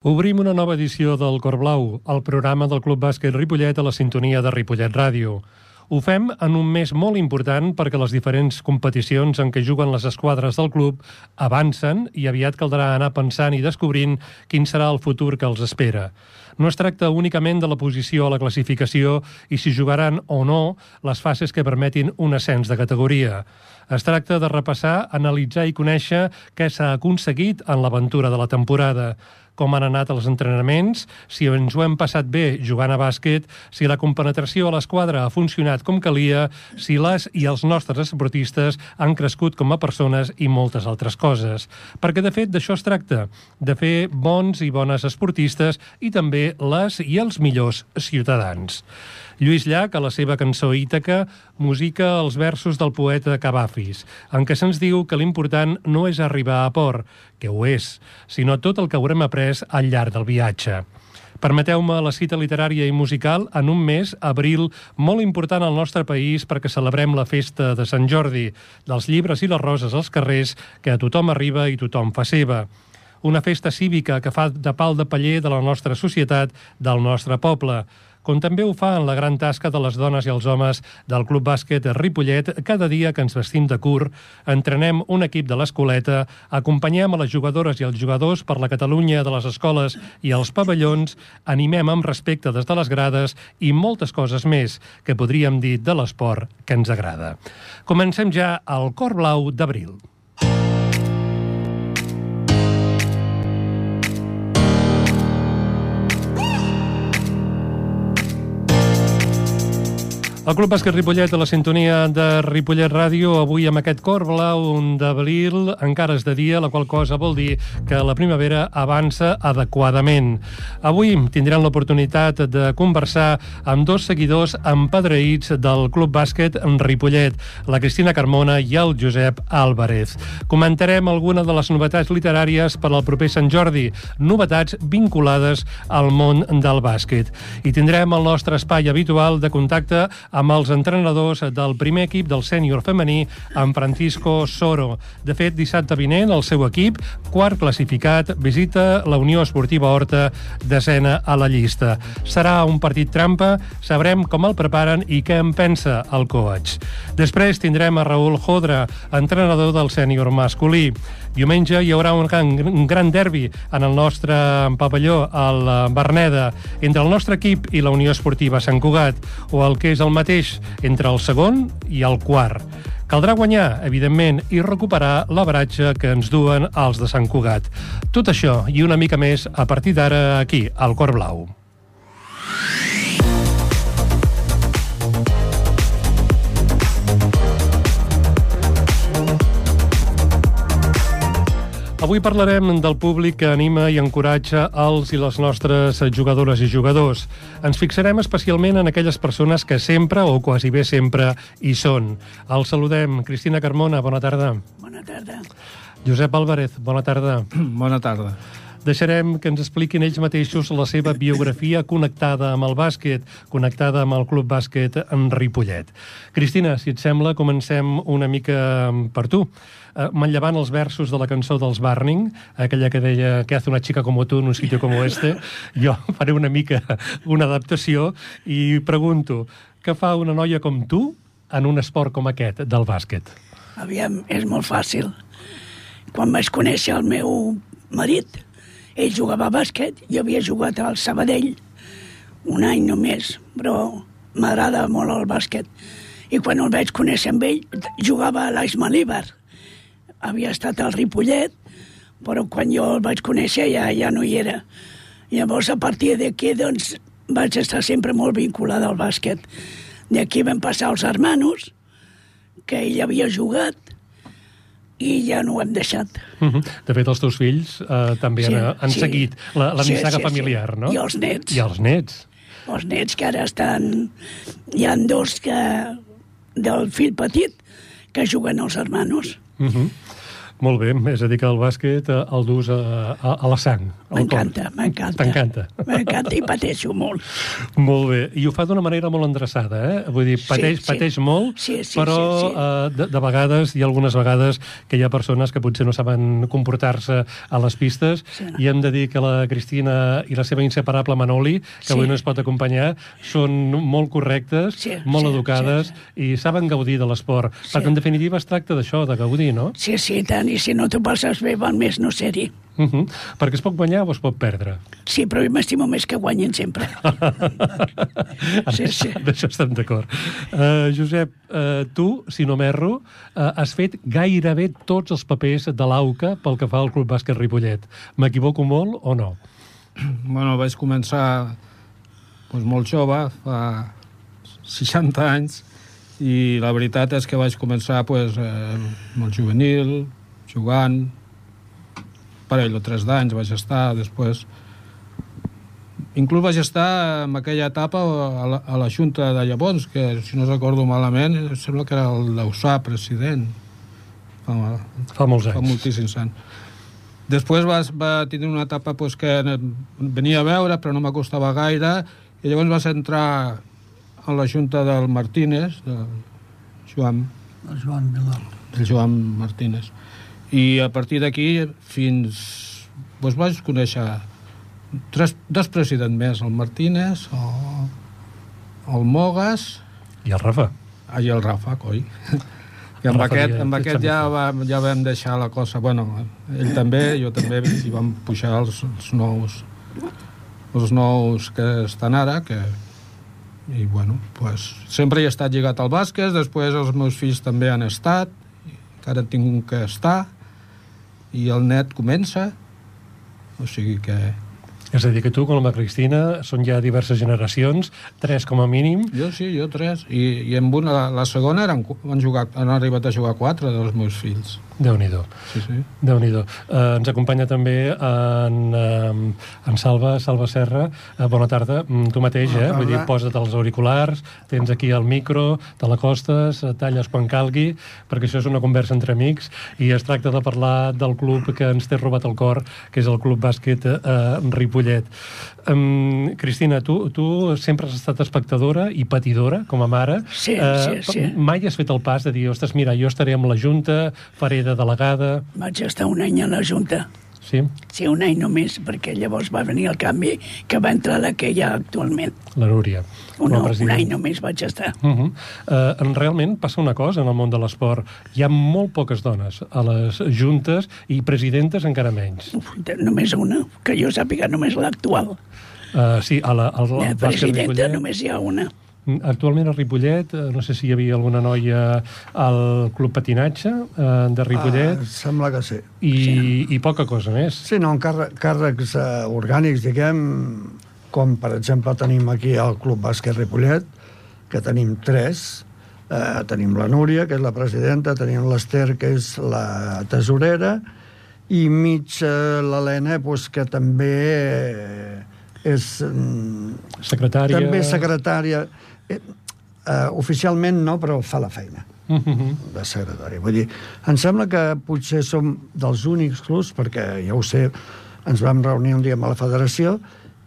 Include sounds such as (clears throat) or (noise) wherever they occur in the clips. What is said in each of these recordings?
Obrim una nova edició del Cor Blau, el programa del Club Bàsquet Ripollet a la sintonia de Ripollet Ràdio. Ho fem en un mes molt important perquè les diferents competicions en què juguen les esquadres del club avancen i aviat caldrà anar pensant i descobrint quin serà el futur que els espera. No es tracta únicament de la posició a la classificació i si jugaran o no les fases que permetin un ascens de categoria. Es tracta de repassar, analitzar i conèixer què s'ha aconseguit en l'aventura de la temporada com han anat els entrenaments, si ens ho hem passat bé jugant a bàsquet, si la compenetració a l'esquadra ha funcionat com calia, si les i els nostres esportistes han crescut com a persones i moltes altres coses. Perquè, de fet, d'això es tracta, de fer bons i bones esportistes i també les i els millors ciutadans. Lluís Llach, a la seva cançó Ítaca, musica els versos del poeta Cavafis, en què se'ns diu que l'important no és arribar a port, que ho és, sinó tot el que haurem après al llarg del viatge. Permeteu-me la cita literària i musical en un mes, abril, molt important al nostre país perquè celebrem la festa de Sant Jordi, dels llibres i les roses als carrers, que a tothom arriba i tothom fa seva una festa cívica que fa de pal de paller de la nostra societat, del nostre poble com també ho fa en la gran tasca de les dones i els homes del Club Bàsquet Ripollet cada dia que ens vestim de curt, entrenem un equip de l'escoleta, acompanyem a les jugadores i els jugadors per la Catalunya de les escoles i els pavellons, animem amb respecte des de les grades i moltes coses més que podríem dir de l'esport que ens agrada. Comencem ja al Cor Blau d'Abril. El Club Bàsquet Ripollet a la sintonia de Ripollet Ràdio, avui amb aquest cor blau d'abril, encara és de dia, la qual cosa vol dir que la primavera avança adequadament. Avui tindran l'oportunitat de conversar amb dos seguidors empadreïts del Club Bàsquet Ripollet, la Cristina Carmona i el Josep Álvarez. Comentarem alguna de les novetats literàries per al proper Sant Jordi, novetats vinculades al món del bàsquet. I tindrem el nostre espai habitual de contacte amb els entrenadors del primer equip del sènior femení, amb Francisco Soro. De fet, dissabte vinent, el seu equip, quart classificat, visita la Unió Esportiva Horta, desena a la llista. Serà un partit trampa, sabrem com el preparen i què en pensa el coach. Després tindrem a Raül Jodra, entrenador del sènior masculí. Diumenge hi haurà un gran, un gran derbi en el nostre pavelló, al Berneda, entre el nostre equip i la Unió Esportiva Sant Cugat, o el que és el mateix entre el segon i el quart. Caldrà guanyar, evidentment, i recuperar la baratge que ens duen els de Sant Cugat. Tot això i una mica més a partir d'ara aquí, al Cor Blau. Avui parlarem del públic que anima i encoratja els i les nostres jugadores i jugadors. Ens fixarem especialment en aquelles persones que sempre, o quasi bé sempre, hi són. El saludem. Cristina Carmona, bona tarda. Bona tarda. Josep Álvarez, bona tarda. (clears throat) Bona tarda. Deixarem que ens expliquin ells mateixos la seva biografia connectada amb el bàsquet, connectada amb el Club Bàsquet en Ripollet. Cristina, si et sembla, comencem una mica per tu eh, manllevant els versos de la cançó dels Barning, aquella que deia que hace una chica como tú en un sitio como este, (laughs) jo faré una mica una adaptació i pregunto, què fa una noia com tu en un esport com aquest, del bàsquet? Aviam, és molt fàcil. Quan vaig conèixer el meu marit, ell jugava a bàsquet, jo havia jugat al Sabadell un any només, però m'agrada molt el bàsquet. I quan el vaig conèixer amb ell, jugava a l'Aix Malíbar, havia estat al Ripollet, però quan jo el vaig conèixer ja, ja no hi era. Llavors, a partir d'aquí, doncs, vaig estar sempre molt vinculada al bàsquet. D'aquí vam passar els hermanos, que ell havia jugat, i ja no ho hem deixat. Uh -huh. De fet, els teus fills eh, també sí, han, han sí. seguit la, la sí, nissaga sí, familiar, sí. no? I els nets. I els nets. Els nets que ara estan... Hi han dos que... del fill petit que juguen als hermanos. Uh -huh. Molt bé, és a dir que el bàsquet eh, el dus a, a, a la sang. M'encanta, m'encanta. T'encanta. M'encanta i pateixo molt. Molt bé, i ho fa d'una manera molt endreçada, eh? Vull dir, Sí, pateix, sí. pateix molt, Sí, sí, però sí, sí. eh, de, de vegades, hi ha algunes vegades que hi ha persones que potser no saben comportar-se a les pistes, Sí. i hem de dir que la Cristina i la seva inseparable Manoli, que Sí. avui no es pot acompanyar, són molt correctes, Sí, molt sí, educades, i saben gaudir de l'esport. Sí. Perquè, en definitiva, es tracta d'això, de gaudir, no? Sí, sí, tant, i si no t'ho passes bé, val més no ser-hi. Uh -huh. Perquè es pot guanyar o es pot perdre. Sí, però jo m'estimo més que guanyin sempre. (laughs) Sí, sí. En això estem d'acord. Uh, Josep, uh, tu, si no m'erro, uh, has fet gairebé tots els papers de l'AUCA pel que fa al Club Bàsquet Ripollet. M'equivoco molt o no? (clears throat) Bueno, vaig començar doncs, molt jove, fa 60 anys, i la veritat és que vaig començar pues, eh, molt juvenil, jugant, parell o tres d'anys vaig estar, després... Inclús vaig estar en aquella etapa a la, a la Junta de llavors, que, si no recordo malament, sembla que era el Dausà president. Fa, Fa molts fa anys. moltíssims anys. Després va, va tenir una etapa pues, que venia a veure, però no m'acostava gaire, i llavors vas entrar a la junta del Martínez, del Joan, El Joan Milà. del Joan Martínez. I a partir d'aquí fins... Doncs vaig conèixer tres, dos presidents més, el Martínez, el, el Mogas I el Rafa? Ah, i el Rafa, coi. (laughs) I amb Rafa aquest, amb que aquest ja, va, ja vam deixar la cosa... Bueno, ell també, jo també, i vam pujar els, els nous els nous que estan ara, que i bueno, pues, sempre he estat lligat al bàsquet, després els meus fills també han estat, encara en tinc un que està, i el net comença, o sigui que És a dir, que tu, com la Cristina, són ja diverses generacions, tres com a mínim, jo sí, jo tres, i, i amb una, la segona eren, han, jugat, han arribat a jugar quatre dels meus fills. Déu nhi Sí, sí. déu nhi uh, Ens acompanya també en, uh, en Salva, Salva Serra. Uh, bona tarda. Mm, Tu mateix, Bona eh? Vull dir, tarda. posa't els auriculars, tens aquí el micro, te l'acostes, eh, talles quan calgui, perquè això és una conversa entre amics, i es tracta de parlar del club que ens té robat el cor, que és el Club Bàsquet uh, Ripollet. Um, Cristina, tu, tu sempre has estat espectadora i patidora, com a mare. Sí, Eh, sí, sí. Mai has fet el pas de dir, ostres, mira, jo estaré amb la Junta, faré de delegada... Vaig estar un any a la Junta. Sí, Sí, un any només, perquè llavors va venir el canvi que va entrar la que hi ha actualment. la Núria. Un, un any només vaig estar. Uh -huh. uh, realment passa una cosa en el món de l'esport. Hi ha molt poques dones a les juntes i presidentes encara menys. Uf, només una, que jo sàpiga només l'actual. Uh, sí, a la, al, La bàsquet presidenta només hi ha una. Actualment a Ripollet, eh, no sé si hi havia alguna noia al club patinatge eh, de Ripollet, Ah, sembla que sí. i, i poca cosa més. Sí, no, càrre- càrrecs eh, orgànics, diguem, com per exemple tenim aquí al Club Bàsquet Ripollet, que tenim tres, eh, tenim la Núria, que és la presidenta, tenim l'Ester, que és la tesorera, i mig eh, l'Helena, pues, que també eh, és... mm, Secretària... També secretària. Eh, eh, oficialment no, però fa la feina Uh -huh. de secretari. Vull dir, em sembla que potser som dels únics clubs, perquè ja ho sé, ens vam reunir un dia amb la federació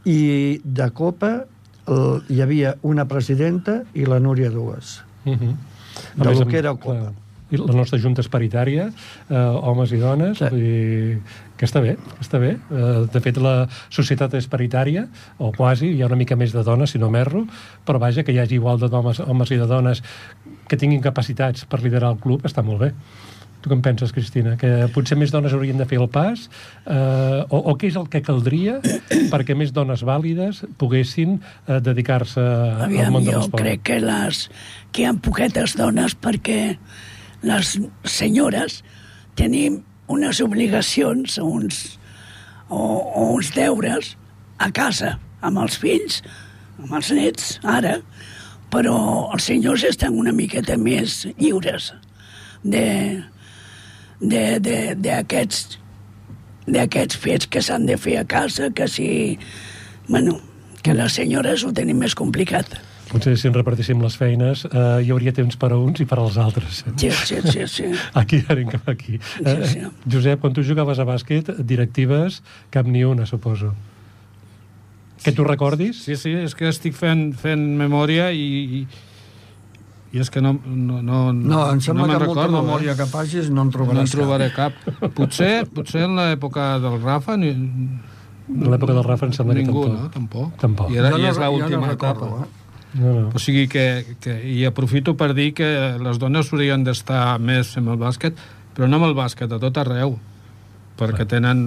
i de Copa el, hi havia una presidenta i la Núria dues. Uh -huh. De lo que era Copa. I la nostra junta és paritària, eh, homes i dones, Sí. vull dir, que està bé, que està bé. Eh, de fet, la societat és paritària, o quasi, hi ha una mica més de dones, si no m'erro, però vaja, que hi hagi igual de homes, homes i de dones que tinguin capacitats per liderar el club, està molt bé. Tu què en penses, Cristina? Que potser més dones haurien de fer el pas? Eh, o, o què és el que caldria perquè més dones vàlides poguessin eh, dedicar-se al món de jo l'esport? crec que, les, que hi ha poquetes dones perquè les senyores tenim unes obligacions, uns, o, o uns deures a casa, amb els fills, amb els nets, ara, però els senyors estan una miqueta més lliures d'aquests d'aquests fets que s'han de fer a casa, que si... Bueno, que les senyores ho tenim més complicat. Potser si ens repartíssim les feines eh, hi hauria temps per a uns i per als altres. Sí, sí, sí, sí. (laughs) Aquí anem cap aquí. Eh, Sí, sí. Josep, quan tu jugaves a bàsquet, directives, cap ni una, suposo. Que tu recordis? Sí, sí, és que estic fent, fent memòria i, i, i és que no, no, no, No, em sembla no que molta recordo, memòria eh? que facis no en No trobaràs en trobaré cap. Potser, potser en l'època del Rafa ni, En l'època del Rafa em sembla ningú, que no? tampoc. Tampoc. Tampoc. I, era, Jo i no- és no l'última recordo, etapa. eh? No, no. O sigui que, que... I aprofito per dir que les dones haurien d'estar més amb el bàsquet, però no amb el bàsquet, a tot arreu, perquè tenen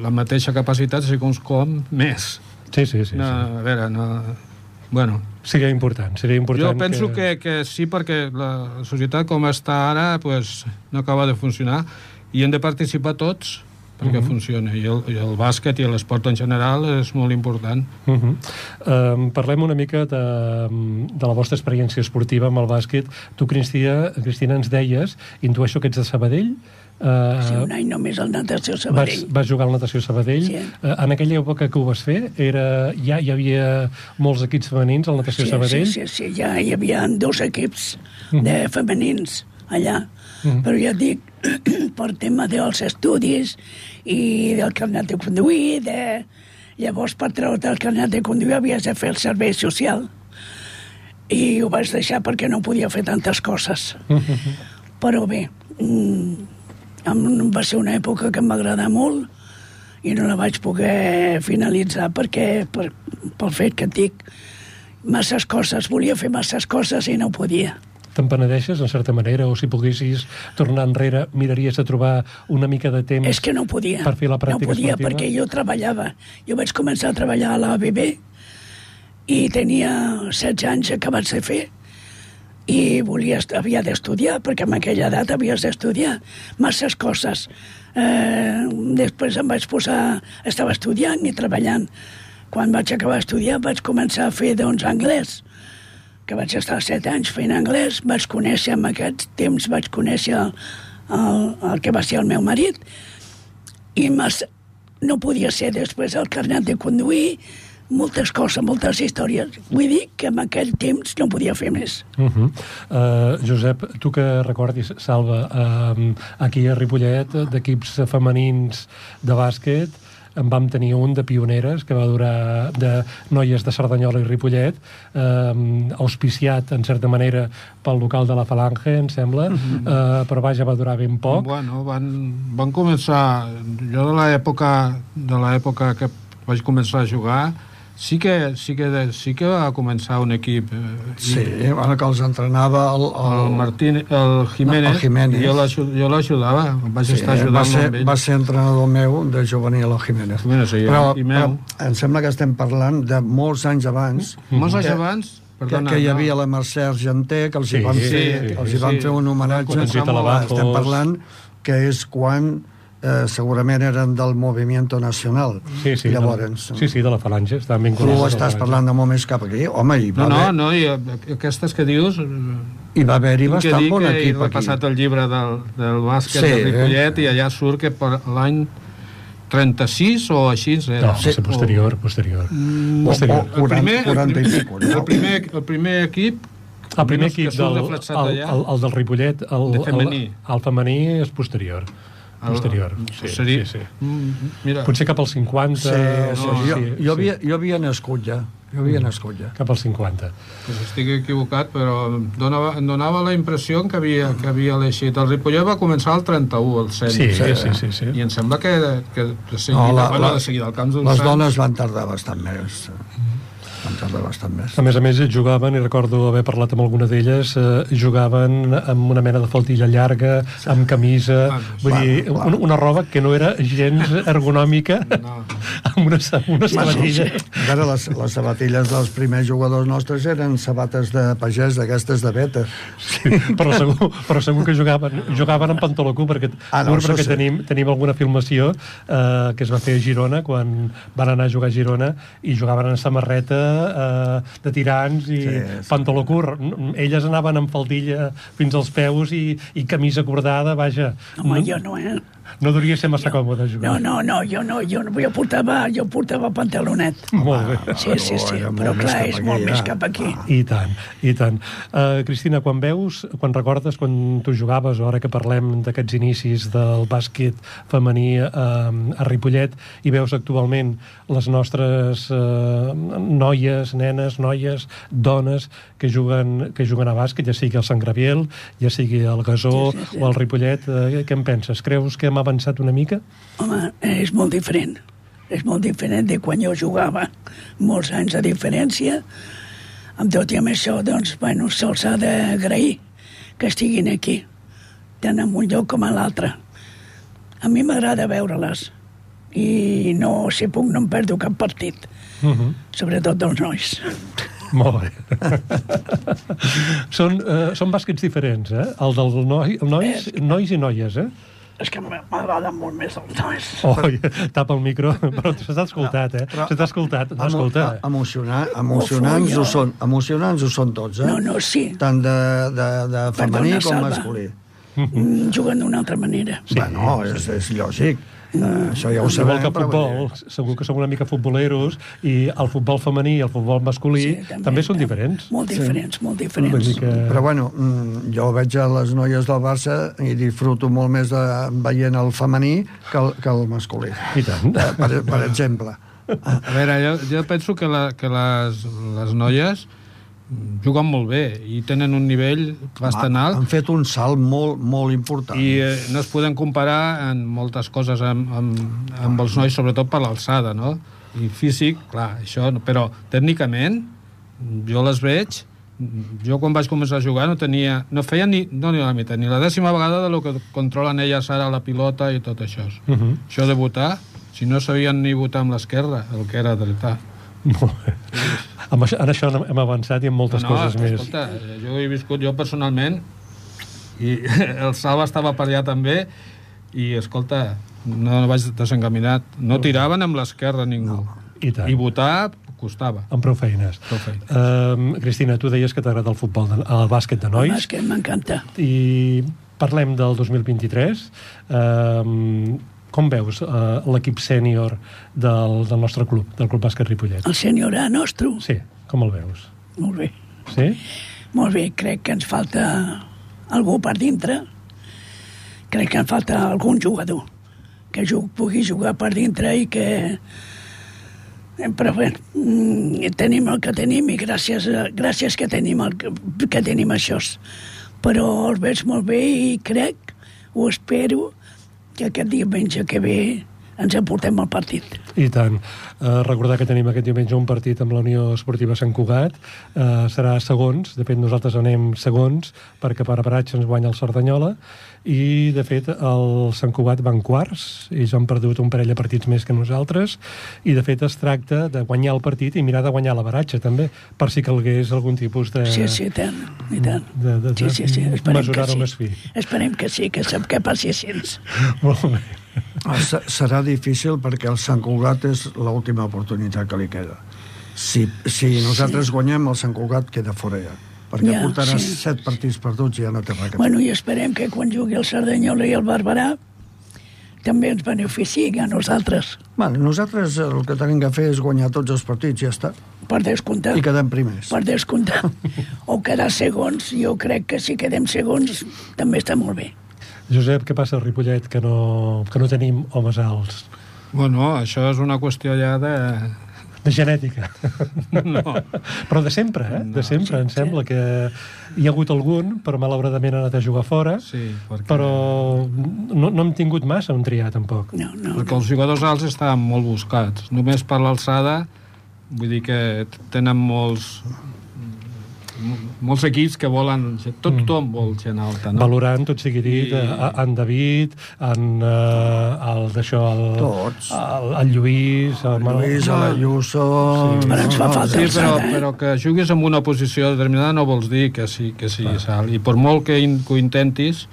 la mateixa capacitat, segons com, més. Sí, sí, sí. no, sí. A veure, no... Bueno, Seria important, seria important jo penso que... que sí, perquè la societat com està ara pues, no acaba de funcionar i hem de participar tots perquè uh -huh. funcioni. I el, I el bàsquet i l'esport en general és molt important. Uh -huh. um, parlem una mica de, de la vostra experiència esportiva amb el bàsquet. Tu, Cristina, Cristina ens deies, intueixo que ets de Sabadell, uh, Sí, un any només al natació vas, Sabadell. vas jugar al Natació Sabadell. Sí. Uh, en aquella època que ho vas fer, era, ja hi havia molts equips femenins al Natació Sí, Sabadell? sí, sí, sí, ja hi havia dos equips de femenins allà. Mhm. Però ja et dic, (clears throat) per tema dels estudis i del carnet de conduir, de... llavors per treure't el carnet de conduir havies de fer el servei social. I ho vaig deixar perquè no podia fer tantes coses. (laughs) Però bé, mm, va ser una època que em va agradar molt i no la vaig poder finalitzar perquè, per, pel fet que et dic, masses coses, volia fer masses coses i no podia. Te'n penedeixes, en certa manera, o si poguessis tornar enrere, miraries de trobar una mica de temps... És que no podia. Per fer la pràctica No podia esportiva? perquè jo treballava. Jo vaig començar a treballar a l'ABB i tenia 16 anys acabats de fer i volia, havia d'estudiar, perquè en aquella edat havies d'estudiar masses coses. Eh, després em vaig posar... Estava estudiant i treballant. Quan vaig acabar d'estudiar vaig començar a fer, doncs, anglès que vaig estar set anys fent anglès, vaig conèixer en aquest temps, vaig conèixer el, el, el que va ser el meu marit, i no podia ser després el carnet de conduir, moltes coses, moltes històries. Vull dir que en aquell temps no podia fer més. Uh -huh. uh, Josep, tu que recordis, Salva, uh, aquí a Ripollet, d'equips femenins de bàsquet, en vam tenir un de pioneres que va durar de noies de Cerdanyola i Ripollet, eh, auspiciat, en certa manera, pel local de la Falange, em sembla, eh, però vaja, va durar ben poc. Bueno, van, van començar... Jo de l'època de l'època que vaig començar a jugar, sí que, sí que, sí que va començar un equip. Eh, i- Sí, bueno, que els entrenava el, El, Martín, el Jiménez, El Jiménez. i jo l'aju- jo l'ajudava, vaig Sí, estar va, ajudant ser, amb ell. va ser entrenador meu de juvenil a Jiménez. Jiménez, sí, però, i meu. però em sembla que estem parlant de molts anys abans Molts anys que- abans, que, perdona, que hi no. havia la Mercè Argenter, que els Sí, hi van sí, fer, sí, els hi van sí. fer un homenatge. Estem parlant que és quan eh, segurament eren del Movimiento Nacional. Sí, sí, Llavors, de la, sí, sí, de la Falange, estaven tu vinculats. a la estàs parlant de molt més cap aquí. Home, hi va No, no, haver, no, i eh, aquestes que dius... eh, hi va haver-hi bastant bon que he equip aquí. repassat el llibre del, del bàsquet Sí, de Ripollet i allà surt que per l'any 36 o així era. No, va ser posterior, posterior. O, posterior. o 40, 40 i pico, el, no? primer, el primer equip El primer equip del, el, el, el del Ripollet, el, De femení. El, el femení és posterior. Posterior, sí, seria, sí, sí. Mm, Mira, Potser cap als 50... Sí, sí, o- jo, sí, jo, havia, sí, jo havia nascut ja. Jo havia nascut ja. cap als 50. pues estic equivocat, però donava, donava la impressió que havia, que havia l'eixit. El Ripollet va començar el 31, el 100. Sí, sí, sí, sí, sí. I em sembla que, que de seguida, No, no, la- bueno, la- de seguida al Camps dels Les Sants, dones van tardar bastant més. Van tardar bastant més. A més a més, jugaven, i recordo haver parlat amb alguna d'elles, eh, jugaven amb una mena de faltilla llarga, amb camisa, Ah, vull clar, dir, clar. una, una roba que no era gens (laughs) ergonòmica, No. amb una, sa- una sabatilla. Veure, les, les sabatilles dels primers jugadors nostres eren sabates de pagès, d'aquestes de beta. Sí, però, segur, però segur que jugaven, jugaven amb pantaló curt, perquè, Ah, no, perquè sí. tenim, tenim alguna filmació eh, que es va fer a Girona, quan van anar a jugar a Girona, i jugaven en samarreta eh, de tirants i Sí, sí. pantaló curt. Elles anaven amb faldilla fins als peus i, i camisa cordada, vaja. Home, jo no, eh? No devia ser massa còmode jugar. No, no, no, jo no, jo, no, jo portava, jo portava pantalonet. Molt bé. Sí, sí, sí. sí, era però clar, és cap molt aquí, més ja. cap aquí. I tant, i tant. Uh, Cristina, quan veus, quan recordes quan tu jugaves, o ara que parlem d'aquests inicis del bàsquet femení uh, a Ripollet, i veus actualment les nostres uh, noies, nenes, noies, dones que juguen, que juguen a bàsquet, ja sigui al Sant Graviel, ja sigui al Gasó Sí, sí, sí. o al Ripollet, uh, què en penses? Creus que hem avançat una mica? Home, és molt diferent. És molt diferent de quan jo jugava. Molts anys de diferència. Amb tot i amb això, doncs, bueno, se'ls ha d'agrair que estiguin aquí, tant en un lloc com a l'altre. A mi m'agrada veure-les i no, si puc, no em perdo cap partit, Uh -huh. sobretot dels nois. Molt bé. (laughs) són, uh, són bàsquets diferents, eh? El del noi, el nois, nois i noies, eh? És que m'agraden molt més els nois. Oi, tapa el micro, (laughs) però s'ha escoltat, eh? Però- Se t'ha escoltat, no, escolta. Emocionar, emocionants ho són, emocionants ho són tots, eh? No, no, sí. Tant de, de, de femení Perdona, com masculí. Mm, Juguen d'una altra manera. Sí. Bueno, és, és lògic. Uh, això ja ho Igual sabem, que futbol, segur que som una mica futboleros i el futbol femení i el futbol masculí sí, també, són diferents. Molt diferents, molt Vull diferents. que... Però bueno, mm, jo veig a les noies del Barça i disfruto molt més de, veient el femení que el, que el masculí. I tant. Eh, Per, per exemple. (laughs) A veure, jo, jo penso que, la, que les, les noies juguen molt bé i tenen un nivell bastant alt Han fet un salt molt, molt important. i eh, no es poden comparar en moltes coses amb, amb, amb els nois, sobretot per l'alçada, no? I físic, clar, això... no- Però tècnicament, jo les veig... Jo quan vaig començar a jugar no tenia... No feia ni, no, ni la meitat, ni la dècima vegada de lo que controlen elles ara la pilota i tot això. Uh -huh. Això de votar, si no sabien ni votar amb l'esquerra, el que era dretà. Molt bé. Amb això, en això hem avançat i en moltes no, coses més. escolta, jo he viscut jo personalment i (laughs) el Salva estava per allà també i escolta, no, no vaig desencaminat no tiraven amb l'esquerra ningú I tant. i votar costava Amb prou feines. Prou feines. Uh, Cristina, tu deies que t'agrada el futbol, de, el bàsquet de El nois. bàsquet m'encanta. I parlem del 2023. Uh, com veus uh, l'equip sènior del, del nostre club, del Club Bàsquet Ripollet? El senyor A nostre, Sí, com el veus? molt bé. Sí? Molt bé, crec que ens falta algú per dintre. Crec que ens falta algun jugador que jug, pugui jugar per dintre i que... Eh, Però bé, mm, tenim el que tenim i gràcies, a- gràcies que tenim, el, que, que tenim això. Però els veig molt bé i crec, o espero, que aquest diumenge que ve ens aportem el partit. I tant. Uh, recordar que tenim aquest diumenge un partit amb la Unió Esportiva Sant Cugat. Uh, serà segons, de fet nosaltres anem segons, perquè per aparatge ens guanya el Cerdanyola, i de fet el Sant Cugat van quarts, ells han perdut un parell de partits més que nosaltres, i de fet es tracta de guanyar el partit i mirar de guanyar l'aparatge també, per si calgués algun tipus de... Sí, sí, i tant, i tant. de- de- de sí, sí, sí. Esperem que sí. més fi. Esperem que sí, que sap que passi així. (laughs) Molt bé. Ah, se- Serà difícil perquè el Sant Cugat és l'última oportunitat que li queda. Si, si nosaltres guanyem, el Sant Cugat queda fora ja. Perquè Ja, portarà sí. set partits perduts i ja no té res. Bueno, i esperem que quan jugui el Cerdanyola i el Barberà també ens beneficiï a nosaltres, Bueno, nosaltres el que tenim que fer és guanyar tots els partits ja està. per descomptar. I quedem primers. Per descomptar. (laughs) o quedar segons, jo crec que si quedem segons també està molt bé. Josep, què passa a Ripollet que no, que no tenim homes alts? bueno, això és una qüestió ja de... De genètica. No. Però de sempre, eh? De sempre. Em sembla que hi ha hagut algun, però malauradament ha anat a jugar fora. Sí, perquè... Però no, no hem tingut massa on triar, tampoc. No, no, perquè els jugadors alts estaven molt buscats. Només per l'alçada, vull dir que tenen molts molts equips que volen... Tot tothom vol gent alta, no? Valorant, tot sigui dit, I- I... en David, en uh, el d'això, el, Tots. el, el Lluís, el, Manol- Lluís, l'Ayuso... Sí. Però ens fa falta Sí, però, eh? però que juguis en una posició determinada no vols dir que sí, que sí salt. I per molt que, in, que ho intentis,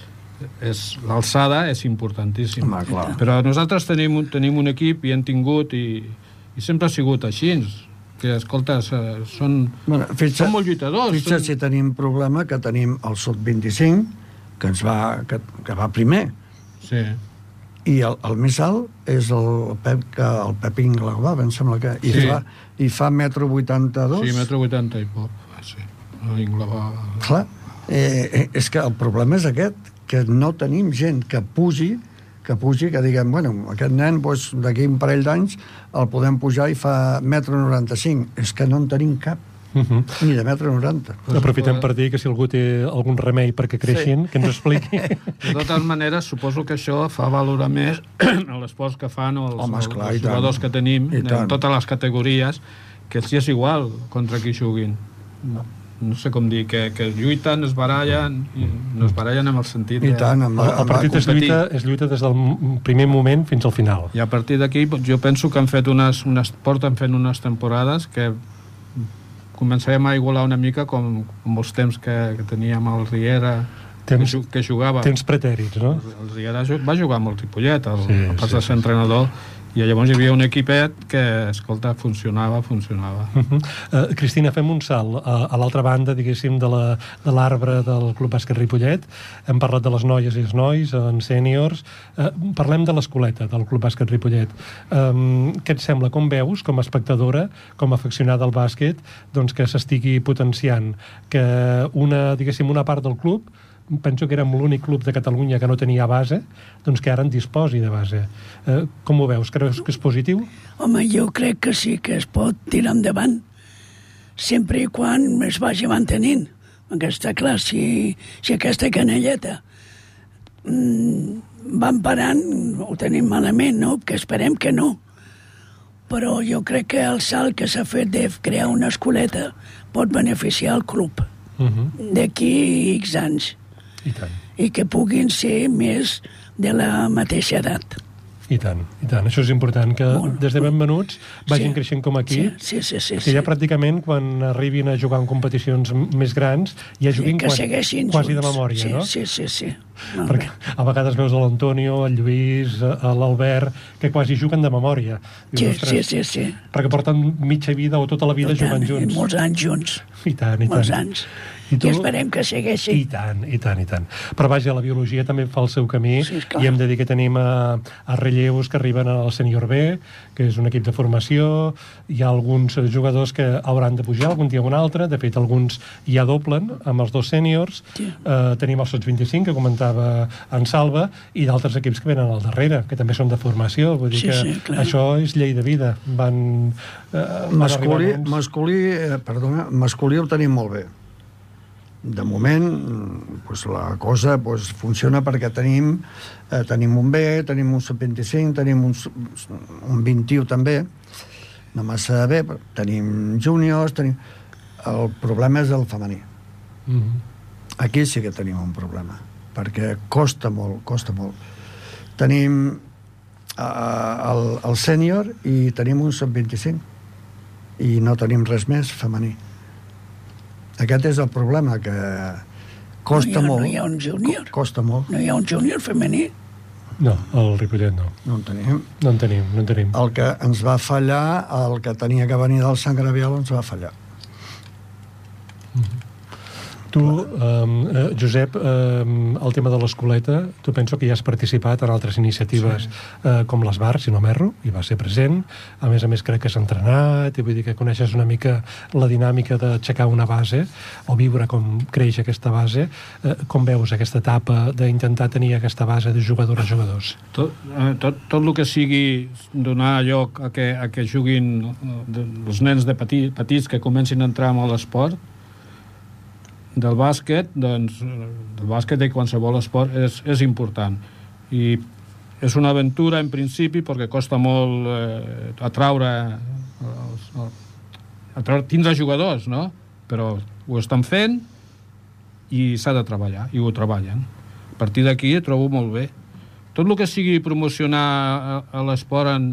és l'alçada és importantíssima. Home, clar. Però nosaltres tenim, un- tenim un equip i hem tingut i, i sempre ha sigut així que, escolta, són, Bueno, fixa, són molt lluitadors. Fixa són... si tenim problema que tenim el Sud 25, que ens va, que, que va primer, Sí. i el, el més alt és el Pep, que, el Pep Inglava, em sembla que... I, Sí. fa, i fa metro 82. Sí, metro 80 i poc. Ah, Sí. L'Inglava... Clar, eh, eh, és que el problema és aquest, que no tenim gent que pugi que pugi, que diguem, bueno, aquest nen doncs, d'aquí un parell d'anys el podem pujar i fa metro 95. És que no en tenim cap, Uh -huh. ni de metro 90. Aprofitem per dir que si algú té algun remei perquè creixin, sí. que ens expliqui. (laughs) De totes maneres, suposo que això fa valorar més (clears throat) l'esforç que fan els, Home, esclar, els tant. jugadors que tenim en totes les categories, que els hi és igual contra qui juguin. No, no sé com dir, que, que lluiten, es barallen, no es barallen amb el sentit I de... tant, amb, El, el partit es lluita, es lluita des del primer moment fins al final. I a partir d'aquí doncs, jo penso que han fet unes, unes, porten fent unes temporades que començarem a igualar una mica com, com els temps que, que teníem al Riera, Temps- que, que jugava. Tens pretèrits, no? El Riera ju- va jugar amb el Ripollet, el, Sí, sí, a part sí, de ser entrenador, i llavors hi havia un equipet que, escolta, funcionava, funcionava. Uh -huh. uh, Cristina, fem un salt a, a l'altra banda, diguéssim, de la- l'arbre de del Club Bàsquet Ripollet. Hem parlat de les noies i els nois, en sèniors. Uh, parlem de l'escoleta del Club Bàsquet Ripollet. Um, què et sembla? Com veus, com a espectadora, com a afeccionada al bàsquet, doncs que s'estigui potenciant que una, diguéssim, una part del club penso que érem l'únic club de Catalunya que no tenia base, doncs que ara en disposi de base. Eh, com ho veus? Creus que és positiu? Home, jo crec que sí que es pot tirar endavant, sempre i quan es vagi mantenint. Perquè està clar, si, si aquesta canelleta mm, van parant, ho tenim malament, no? Que esperem que no. Però jo crec que el salt que s'ha fet de crear una escoleta pot beneficiar el club Uh -huh. d'aquí X anys I tant. i que puguin ser més de la mateixa edat. I tant, i tant. Això és important, que Molt. des de ben venuts vagin Sí. creixent com aquí, Sí, sí, sí. sí, que sí. ja pràcticament quan arribin a jugar en competicions més grans ja juguin que quasi, quasi de junts. memòria, sí, no? Sí, sí, sí. No, Perquè a vegades veus a l'Antonio, el Lluís, a l'Albert, que quasi juguen de memòria. Sí, Dius, sí, "Ostres", sí, sí. Perquè porten mitja vida o tota la vida tant, jugant i junts. Molts anys junts. I tant, i tant. Molts anys. I tu- I esperem que segueixi. I tant, i tant, i tant. Però vaja, la biologia també fa el seu camí Sí, esclar. i hem de dir que tenim a, a relleus que arriben al sènior B, que és un equip de formació, hi ha alguns eh, jugadors que hauran de pujar algun dia o un altre, de fet alguns ja doblen amb els dos sèniors, Sí. eh, tenim el Sots 25, que comentava en Salva, i d'altres equips que venen al darrere, que també són de formació, vull dir Sí, que sí, clar. això és llei de vida. Van, eh, van Masculí, nens- masculí, eh, perdona, masculí el tenim molt bé. De moment, mm, pues, la cosa pues, funciona perquè tenim, eh, tenim un B, tenim un sub-25, tenim un, un 21 també, no massa bé, però tenim júniors, tenim... El problema és el femení. Mhm. Aquí sí que tenim un problema, perquè costa molt, costa molt. Tenim eh, el, el sènior i tenim un sub-25 i no tenim res més femení. Aquest és el problema, que costa No hi ha- no molt. hi ha un júnior? Co- Costa molt. No hi ha un júnior femení? No, el Ripollet no. No en tenim. No en tenim, no en tenim. El que ens va fallar, el que tenia que venir del Sant Gravial ens va fallar. Tu, um, eh, Josep, um, el tema de l'escoleta, tu penso que ja has participat en altres iniciatives sí. eh, com les bars, si no m'erro, i va ser present. A més a més, crec que has entrenat, i vull dir que coneixes una mica la dinàmica d'aixecar una base o viure com creix aquesta base. Eh, com veus aquesta etapa d'intentar tenir aquesta base de jugador a jugadors? Tot, eh, tot, tot el que sigui donar lloc a que, a que juguin eh, els nens de petit, petits que comencin a entrar amb l'esport del bàsquet, doncs, del bàsquet de qualsevol esport és, és important. I és una aventura en principi perquè costa molt eh, atraure, els, atraure tindre jugadors, no? Però ho estan fent i s'ha de treballar, i ho treballen. A partir d'aquí trobo molt bé. Tot el que sigui promocionar l'esport en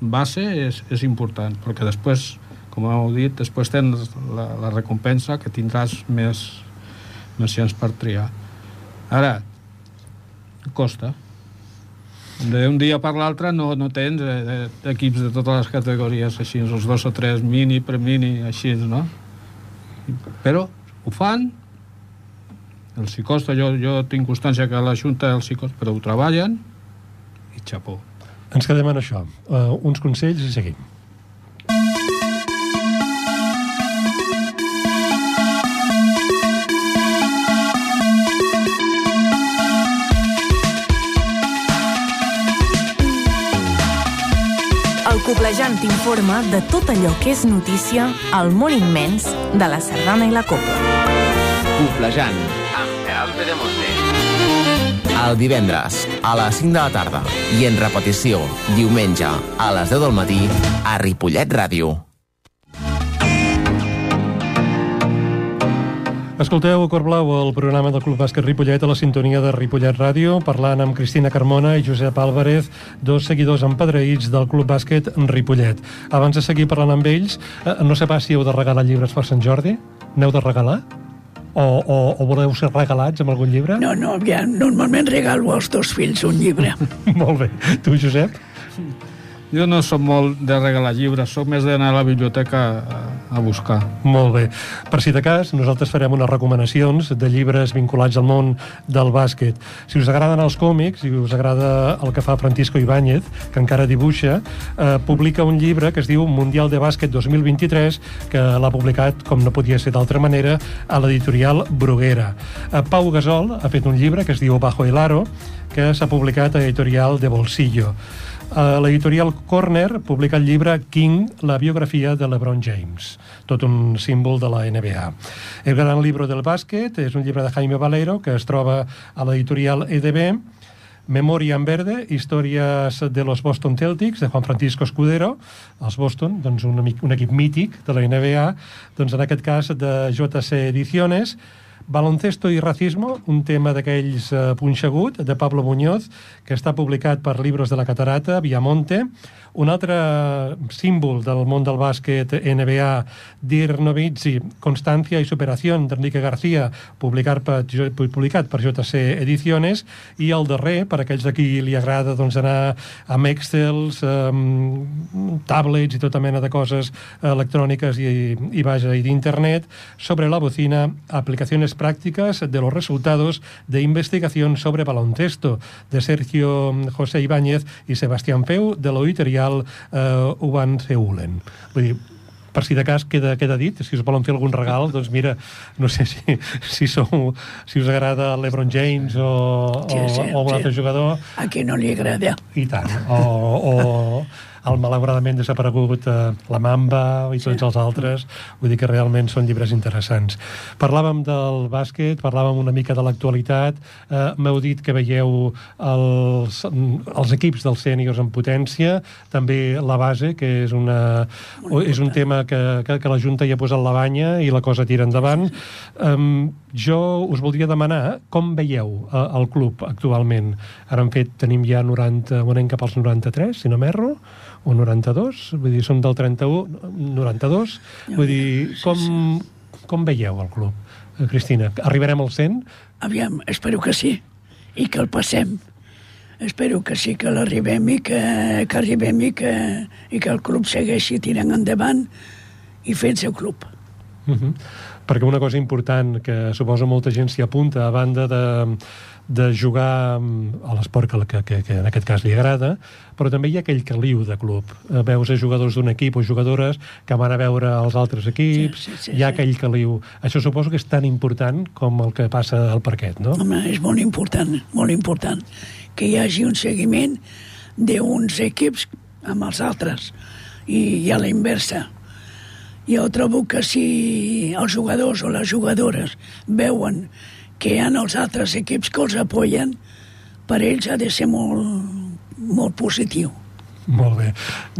base és, és important, perquè després, com heu dit, després tens la, la recompensa que tindràs més, chance per triar. Ara, costa. D'un dia per l'altre no, no tens eh, eh, equips de totes les categories així, els dos o tres mini, pre-mini, així, no? Però ho fan, els hi costa, jo, jo tinc constància que la Junta els hi costa, però ho treballen i xapó. Ens quedem en això. Uh, uns consells i seguim. Coplejant t'informa de tot allò que és notícia al món immens de la sardana i la copla. Coplejant. Amb Gerald Pedemonte. El divendres, a les 5 de la tarda. I en repetició, diumenge, a les 10 del matí, a Ripollet Ràdio. Escolteu Cor Blau, el programa del Club Bàsquet Ripollet a la sintonia de Ripollet Ràdio, parlant amb Cristina Carmona i Josep Álvarez, dos seguidors empadreïts del Club Bàsquet Ripollet. Abans de seguir parlant amb ells, eh, no sé pas si heu de regalar llibres per Sant Jordi. N'heu de regalar? O, o, o voleu ser regalats amb algun llibre? No, no, ja, normalment regalo als dos fills un llibre. (laughs) Molt bé. Tu, Josep? Jo no sóc molt de regalar llibres, sóc més d'anar a la biblioteca a, a buscar. Molt bé. Per si de cas, nosaltres farem unes recomanacions de llibres vinculats al món del bàsquet. Si us agraden els còmics, si us agrada el que fa Francisco Ibáñez, que encara dibuixa, eh, publica un llibre que es diu Mundial de Bàsquet 2023, que l'ha publicat, com no podia ser d'altra manera, a l'editorial Bruguera. Eh, Pau Gasol ha fet un llibre que es diu Bajo el Aro, que s'ha publicat a l'editorial de Bolsillo. Uh, L'editorial Corner publica el llibre King, la biografia de LeBron James, tot un símbol de la NBA. El gran libro del bàsquet és un llibre de Jaime Valero que es troba a l'editorial EDB, Memoria en verde, històries de los Boston Celtics, de Juan Francisco Escudero, els Boston, doncs un, amic, un equip mític de la NBA, doncs en aquest cas de JC Ediciones, Baloncesto i racismo, un tema d'aquells eh, punxegut, de Pablo Muñoz, que està publicat per Libros de la Catarata, Viamonte. Un altre símbol del món del bàsquet NBA, Dir Novitzi, Constancia i Superació, d'Enrique García, publicat per, publicat per JC Ediciones, i el darrer, per aquells a qui li agrada doncs, anar amb Excels, um, tablets i tota mena de coses electròniques i, i vaja, i d'internet, sobre la bocina, aplicaciones prácticas de los resultados de investigación sobre baloncesto, de Sergio José Ibáñez i Sebastián Peu, de l'editorial eh, Uban Seulen. Vull dir, per si de cas queda, queda dit, si us volen fer algun regal, (laughs) doncs mira, no sé si, si, sou, si us agrada l'Ebron James o, Sí, o, sí, o algun sí. altre jugador, A qui no li agrada? i tant. O, o el malauradament desaparegut eh, La Mamba i tots els altres. Vull dir que realment són llibres interessants. Parlàvem del bàsquet, parlàvem una mica de l'actualitat. Eh, M'heu dit que veieu els, els equips dels sèniors en potència, també la base, que és, una, és un tema que, que, que la Junta hi ha posat la banya i la cosa tira endavant. Um, jo us voldria demanar com veieu eh, el club actualment. Ara hem fet, tenim ja 90, on anem cap als 93, si no m'erro, o 92, vull dir, som del 31, 92, vull dir, com, com veieu el club? Eh, Cristina, arribarem al 100? Aviam, espero que sí, i que el passem. Espero que sí que l'arribem i que, que arribem i que, i que el club segueixi tirant endavant i fent seu club. Uh -huh. Perquè una cosa important que suposo molta gent s'hi apunta a banda de, de jugar mm, a l'esport que, que, que, que en aquest cas li agrada, però també hi ha aquell caliu de club. Eh, Veus a jugadors d'un equip o jugadores que van a veure els altres equips, Sí, sí, sí, hi ha sí. aquell caliu. Això suposo que és tan important com el que passa al parquet, no? Home, és molt important, molt important que hi hagi un seguiment d'uns equips amb els altres i, i a la inversa. Jo trobo que si els jugadors o les jugadores veuen que hi ha els altres equips que els apoyen, per ells ha de ser molt, molt positiu. Molt bé.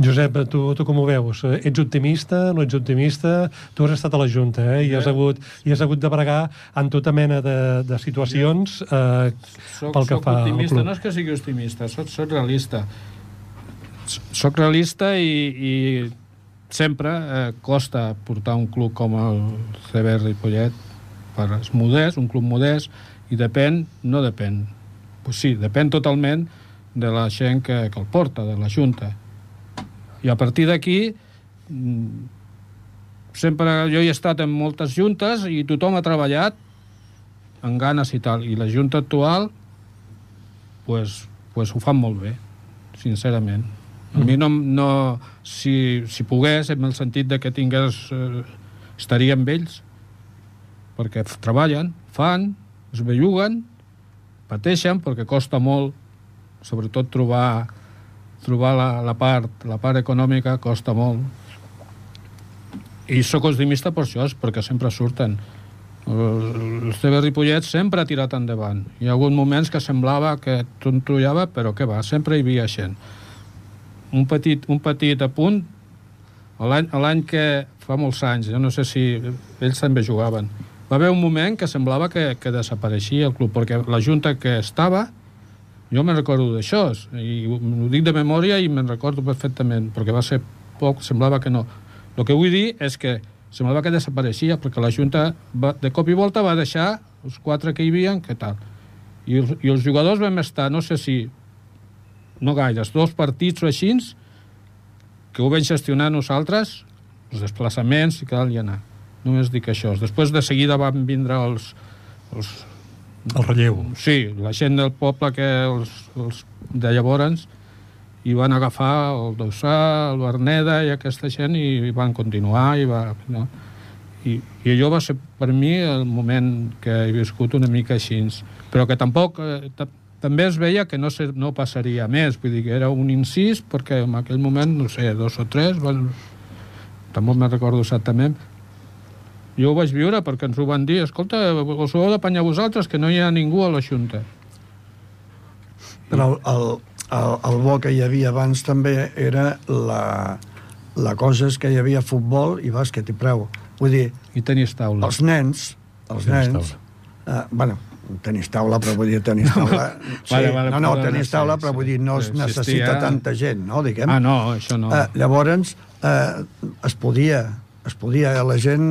Josep, tu, tu com ho veus? Ets optimista, no ets optimista? Tu has estat a la Junta, eh? I has hagut, i has hagut de bregar en tota mena de, de situacions eh, Soc, pel que soc fa al optimista, club. no és que sigui optimista, soc, soc realista. Soc realista i, i sempre eh, costa portar un club com el CB Ripollet per és modest, un club modest, i depèn, no depèn, pues sí, depèn totalment de la gent que, que el porta, de la Junta. I a partir d'aquí mm, sempre jo he estat en moltes juntes i tothom ha treballat amb ganes i tal. I la Junta actual pues, pues ho fan molt bé. sincerament. A mi no... no si, si pogués, en el sentit de que tingués... Eh, estaria amb ells, perquè treballen, fan, es belluguen, pateixen, perquè costa molt, sobretot trobar, trobar la, la, part, la part econòmica costa molt. I sóc optimista per això, perquè sempre surten. TV Ripollet sempre ha tirat endavant. Hi ha hagut moments que semblava que tontollava, però què va, sempre hi havia gent. Un petit, un petit apunt, l'any que fa molts anys, jo no sé si ells també jugaven, va haver un moment que semblava que, que desapareixia el club, perquè la junta que estava, jo me'n recordo d'això, i ho dic de memòria i me'n recordo perfectament, perquè va ser poc, semblava que no. El que vull dir és que semblava que desapareixia, perquè la Junta va, de cop i volta va deixar els quatre que hi havia, què tal. I els, I els jugadors vam estar, no sé si, no gaires, dos partits o així, que ho vam gestionar nosaltres, els desplaçaments i cal i anar. Només dic això. Després de seguida van vindre els, els El relleu. Sí, la gent del poble que els, els de llavors i van agafar el Dossà, el Berneda i aquesta gent i, i van continuar i va... No? I, I allò va ser per mi el moment que he viscut una mica així. Però que tampoc... Eh, també es veia que no, se, no passaria més, vull dir que era un incís perquè en aquell moment, no sé, dos o tres, van... tampoc me'n recordo exactament, jo ho vaig viure perquè ens ho van dir, escolta, us ho heu d'apanyar vosaltres, que no hi ha ningú a la Junta. Però el, el, el, el bo que hi havia abans també era la, la cosa és que hi havia futbol i bàsquet i preu. Vull dir, I tenis taula. els nens, els Tenis nens... Eh, bueno, tenis taula, però vull dir tenis taula... Sí, Vale, vale, no, no, tenis taula, però vull dir, no es Existia- necessita tanta gent, no, diguem. Ah, no, això no. Eh, llavors, eh, es podia, es podia, la gent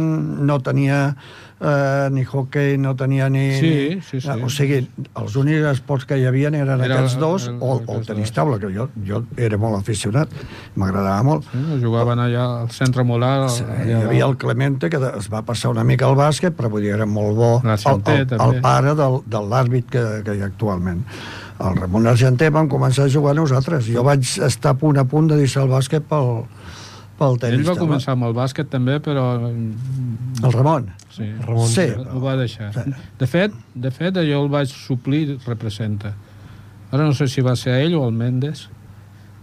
no tenia eh, ni hockey, no tenia ni... Sí, ni, sí, sí. O sigui, els únics esports que hi havia eren Era aquests dos el- o, o el tenis taula, que jo, jo era molt aficionat, m'agradava molt. Sí, jugaven allà al centre molar. Sí, allà hi havia el Clemente, que es va passar una mica al bàsquet, però vull dir, era molt bo. El, L'Argenter, el, també. el pare del, de l'àrbit que, que hi ha actualment. El Ramon Argenter vam començar a jugar nosaltres. Jo vaig estar a punt a punt de deixar el bàsquet pel, pel tenis. Ell va començar amb el bàsquet també, però El Ramon. sí, Ramon, Sí, ho va deixar. De fet, de fet, jo el vaig suplir representa. Ara no sé si va ser ell o el Mendes.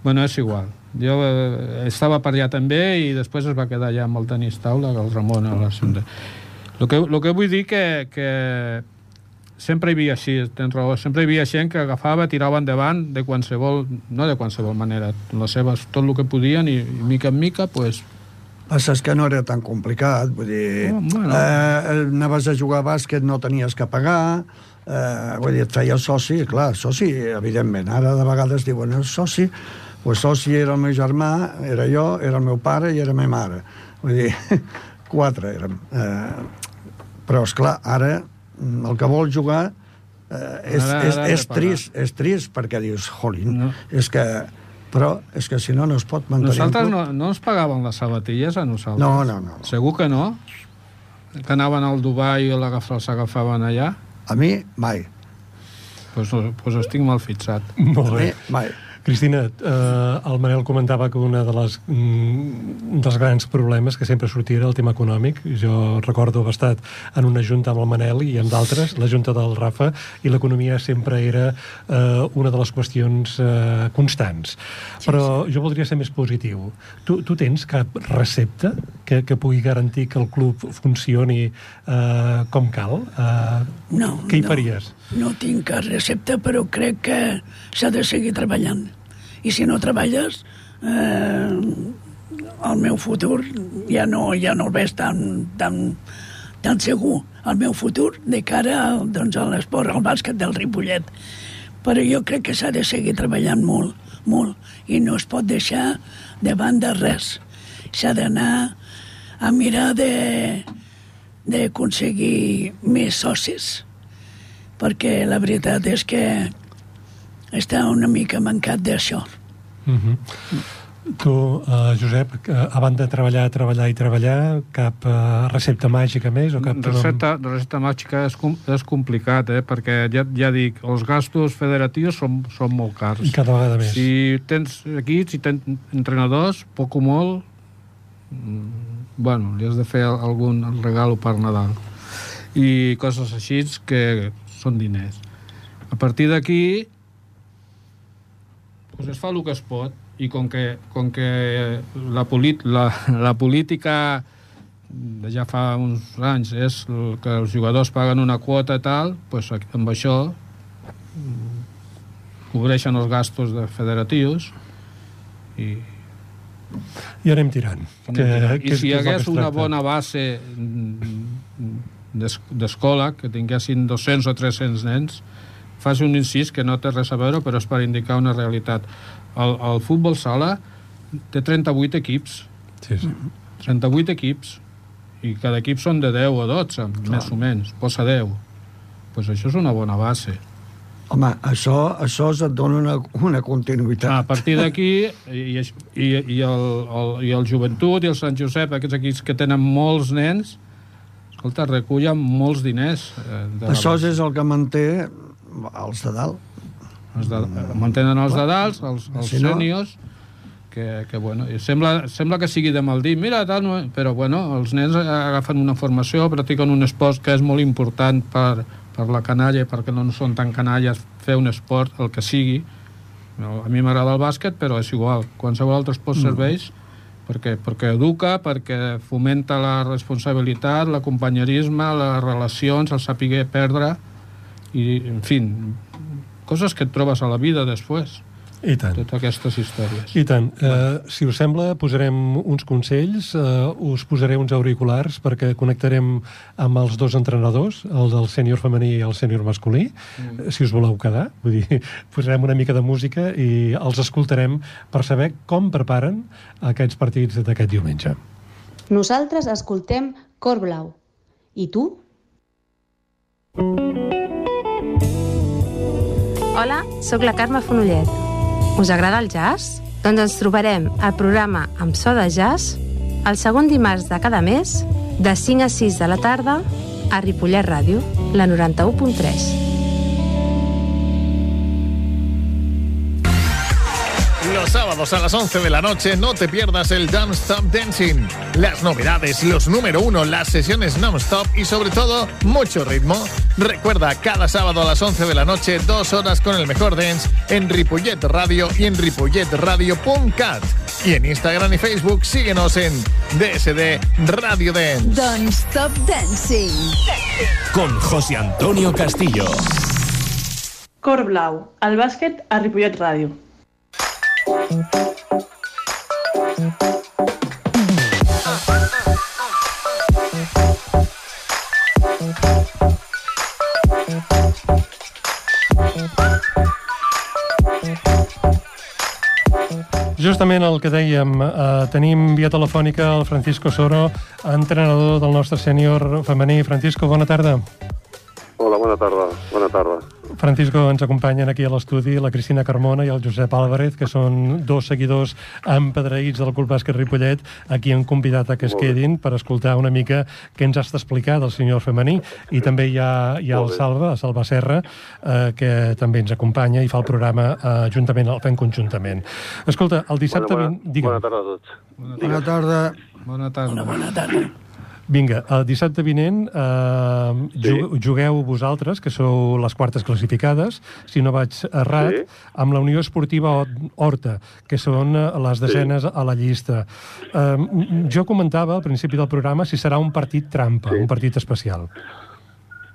Bueno, és igual. Jo eh, estava per allà també i després es va quedar allà amb el tenis taula, el Ramon a la Sonda. El que, lo que vull dir que, que sempre hi havia així, tens raó, sempre hi havia gent que agafava, tirava endavant de qualsevol, no de qualsevol manera, les seves, tot el que podien i, i mica en mica, pues, Passa és que no era tan complicat, vull dir, Oh, bueno. eh, anaves a jugar a bàsquet, no tenies que pagar, eh, vull dir, et feia soci, clar, soci, evidentment, ara de vegades diuen, "És soci, pues soci era el meu germà, era jo, era el meu pare i era la meva mare. Vull dir, (laughs) quatre érem. Eh, però, és clar ara el que vol jugar eh, és, Ara- és, ara és, pagar. trist, és trist perquè dius, jolín, No. és que... Però és que si no, no es pot mantenir... Nosaltres no, no ens pagaven les sabatilles a nosaltres. No, no, no. Segur que no? Que anaven al Dubai i l'agaf- els agafaven allà? A mi, mai. Doncs pues, pues estic mal fixat. Molt A mi, bé. mai. Cristina, eh, el Manel comentava que una de les, mm, dels grans problemes que sempre sortia era el tema econòmic. Jo recordo haver estat en una junta amb el Manel i amb d'altres, la junta del Rafa, i l'economia sempre era eh, una de les qüestions eh, constants. Però jo voldria ser més positiu. Tu, tu tens cap recepta que, que pugui garantir que el club funcioni eh, com cal? Eh, No, què hi no. faries? No tinc cap recepta, però crec que s'ha de seguir treballant. I si no treballes, eh, el meu futur ja no, ja no el veig tan, tan, tan segur. El meu futur de cara doncs, a l'esport, al bàsquet del Ripollet. Però jo crec que s'ha de seguir treballant molt, molt, i no es pot deixar de banda res. S'ha d'anar a mirar de d'aconseguir més socis perquè la veritat és que està una mica mancat d'això. Uh -huh. Tu, uh, Josep, a banda de treballar, treballar i treballar, cap uh, recepta màgica més? O cap recepta, recepta màgica és, com, és complicat, eh? perquè ja, ja dic, els gastos federatius són, són molt cars. I cada vegada més. Si tens equips, si tens entrenadors, poc o molt, mm, bueno, li has de fer algun regalo per Nadal. I coses així que són diners. A partir d'aquí, pues es fa el que es pot i com que, com que la, polit, la, la política de ja fa uns anys és el que els jugadors paguen una quota i tal, doncs amb això cobreixen els gastos de federatius i i anem tirant. Que, tirant. I que, si hi hagués una bona base d'escola, que tinguessin 200 o 300 nens, fas un incís que no té res a veure, però és per indicar una realitat el, el futbol sala té 38 equips. Sí, sí. 38 equips. I cada equip són de 10 o 12, Clar. més o menys. Posa 10. Doncs pues això és una bona base. Home, això, això et dona una, una continuïtat. A partir d'aquí, i, i, i, el, el, i el Joventut i el Sant Josep, aquests equips que tenen molts nens, escolta, recullen molts diners. Eh, de això és el que manté els de dalt els de, mantenen els de dalt, els, els si no... sèniors, que, que bueno, sembla, sembla que sigui de mal dir, mira, tal, no, però bueno, els nens agafen una formació, practiquen un esport que és molt important per, per la canalla, perquè no són tan canalles fer un esport, el que sigui. A mi m'agrada el bàsquet, però és igual. Qualsevol altre esport mm. Perquè, perquè educa, perquè fomenta la responsabilitat, l'acompanyerisme, les relacions, el saber perdre, i, en fi, coses que et trobes a la vida després. I tant. Totes aquestes històries. I tant. Uh, si us sembla, posarem uns consells, uh, us posaré uns auriculars perquè connectarem amb els dos entrenadors, el del sènior femení i el sènior masculí, mm. si us voleu quedar. Vull dir, (laughs) posarem una mica de música i els escoltarem per saber com preparen aquests partits d'aquest diumenge. Nosaltres escoltem Cor Blau. I tu? Hola, sóc la Carme Fonollet. Us agrada el jazz? Doncs ens trobarem al programa Amb so de jazz el segon dimarts de cada mes de 5 a 6 de la tarda a Ripollet Ràdio, la 91.3. Los sábados a las 11 de la noche no te pierdas el Don't Stop Dancing. Las novedades, los número uno, las sesiones non-stop y sobre todo mucho ritmo. Recuerda, cada sábado a las 11 de la noche, dos horas con el mejor dance en Ripollet Radio y en ripolletradio.cat. Y en Instagram y Facebook síguenos en DSD Radio Dance. Don't Stop Dancing. Con José Antonio Castillo. Cor Blau, al bàsquet a Ripollet Ràdio. Justament el que dèiem, eh, tenim via telefònica el Francisco Soro, entrenador del nostre sènior femení. Francisco, bona tarda. Hola, bona tarda. Bona tarda. Francisco, ens acompanyen aquí a l'estudi la Cristina Carmona i el Josep Álvarez, que són dos seguidors empedreïts del Club Bàsquet Ripollet, a qui han convidat a que es quedin per escoltar una mica què ens has d'explicar del senyor femení. I també hi ha, hi ha el Salva, el Salva Serra, eh, que també ens acompanya i fa el programa eh, juntament, el fem conjuntament. Escolta, el dissabte... Bona, bona, bona tarda a tots. Bona tarda. Bona tarda. Bona, bona tarda. Vinga, el dissabte vinent eh, sí. jugueu vosaltres, que sou les quartes classificades, si no vaig errat, sí. amb la Unió Esportiva Horta, que són eh, les desenes sí. a la llista. Eh, jo comentava al principi del programa si serà un partit trampa, sí. un partit especial.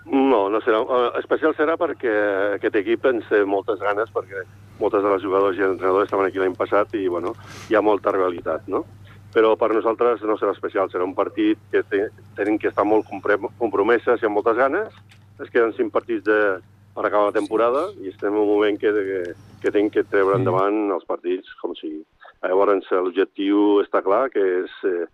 No, no serà. Uh, especial serà perquè aquest equip ens té moltes ganes, perquè moltes de les jugadors i entrenadors estaven aquí l'any passat i, bueno, hi ha molta rivalitat, no? Però per nosaltres no serà especial, serà un partit que te, tenen que estar molt compromeses i amb moltes ganes. Es queden cinc partits de, per acabar la temporada i estem en un moment que, que, que tenim que treure endavant els partits com sigui. Llavors l'objectiu està clar, que és eh,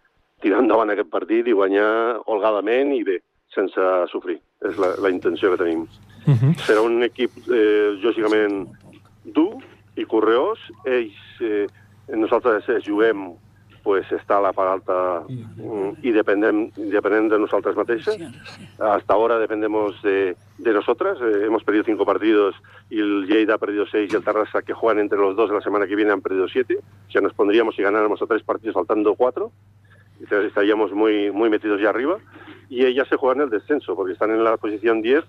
tirar endavant aquest partit i guanyar holgadament i bé, sense sofrir. És la, la intenció que tenim. Uh -huh. Serà un equip, eh, lògicament, dur i correós. Ells eh, nosaltres eh, juguem pues está la part alta y dependem, dependem de nosotras mateixes. Hasta ahora dependemos de, de nosotras. Eh, hemos perdido cinco partidos y el Lleida ha perdido seis y el Tarrasa, que juegan entre los dos la semana que viene, han perdido siete. O sea, nos pondríamos si ganáramos a tres partidos faltando cuatro. Entonces estaríamos muy, muy metidos ya arriba. Y ellas se juegan el descenso, porque están en la posición 10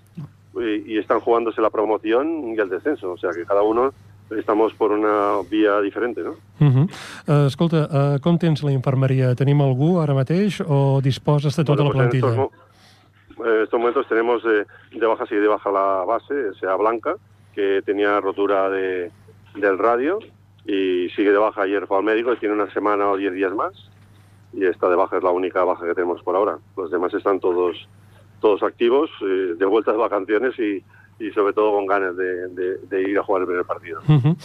y, y están jugándose la promoción y el descenso. O sea, que cada uno estamos por una via diferente, no? Uh -huh. uh, escolta, uh, com tens la infermeria? Tenim algú ara mateix o disposes de tota Bueno, la pues en plantilla? estos, mo- en estos momentos tenemos eh, de baja, sigue de baja la base, sea Blanca, que tenía rotura de, del radio y sigue de baja. Ayer fue al médico y tiene una semana o diez días más. Y esta de baja es la única baja que tenemos por ahora. Los demás están todos todos activos, eh, de vuelta de vacaciones y, y sobre todo con ganas de, de- de ir a jugar el primer partido. Uh -huh.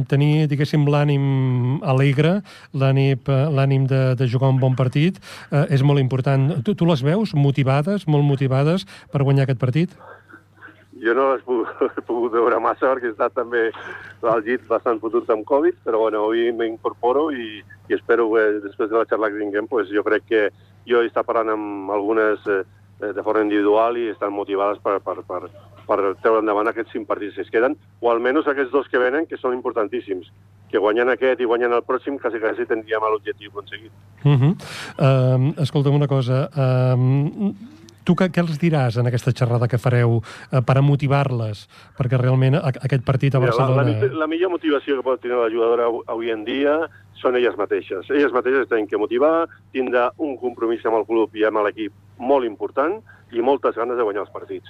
uh, tenir, diguéssim, l'ànim alegre, l'ànim eh, l'ànim de, de jugar un bon partit, uh, és molt important. Tu, tu les veus motivades, molt motivades per guanyar aquest partit? Jo no l'he pogut, (laughs) he pogut veure massa perquè he estat també al llit bastant fotut amb Covid, però bueno, avui m'incorporo i, i espero que després de la xarxa que tinguem, pues, jo crec que jo he estat parlant amb algunes eh, de forma individual i estan motivades per, per, per, per treure endavant aquests cinc partits que es queden, o almenys aquests dos que venen, que són importantíssims. Que guanyant aquest i guanyant el pròxim, quasi quasi tindríem l'objectiu aconseguit. Uh -huh. uh, escolta'm una cosa, uh, tu què, què els diràs en aquesta xerrada que fareu uh, per a motivar-les? Perquè realment a, aquest partit a Mira, la, Barcelona... la, la millor motivació que pot tenir la jugadora avui en dia són elles mateixes. Elles mateixes tenen que motivar, tindre un compromís amb el club i amb l'equip molt important i moltes ganes de guanyar els partits.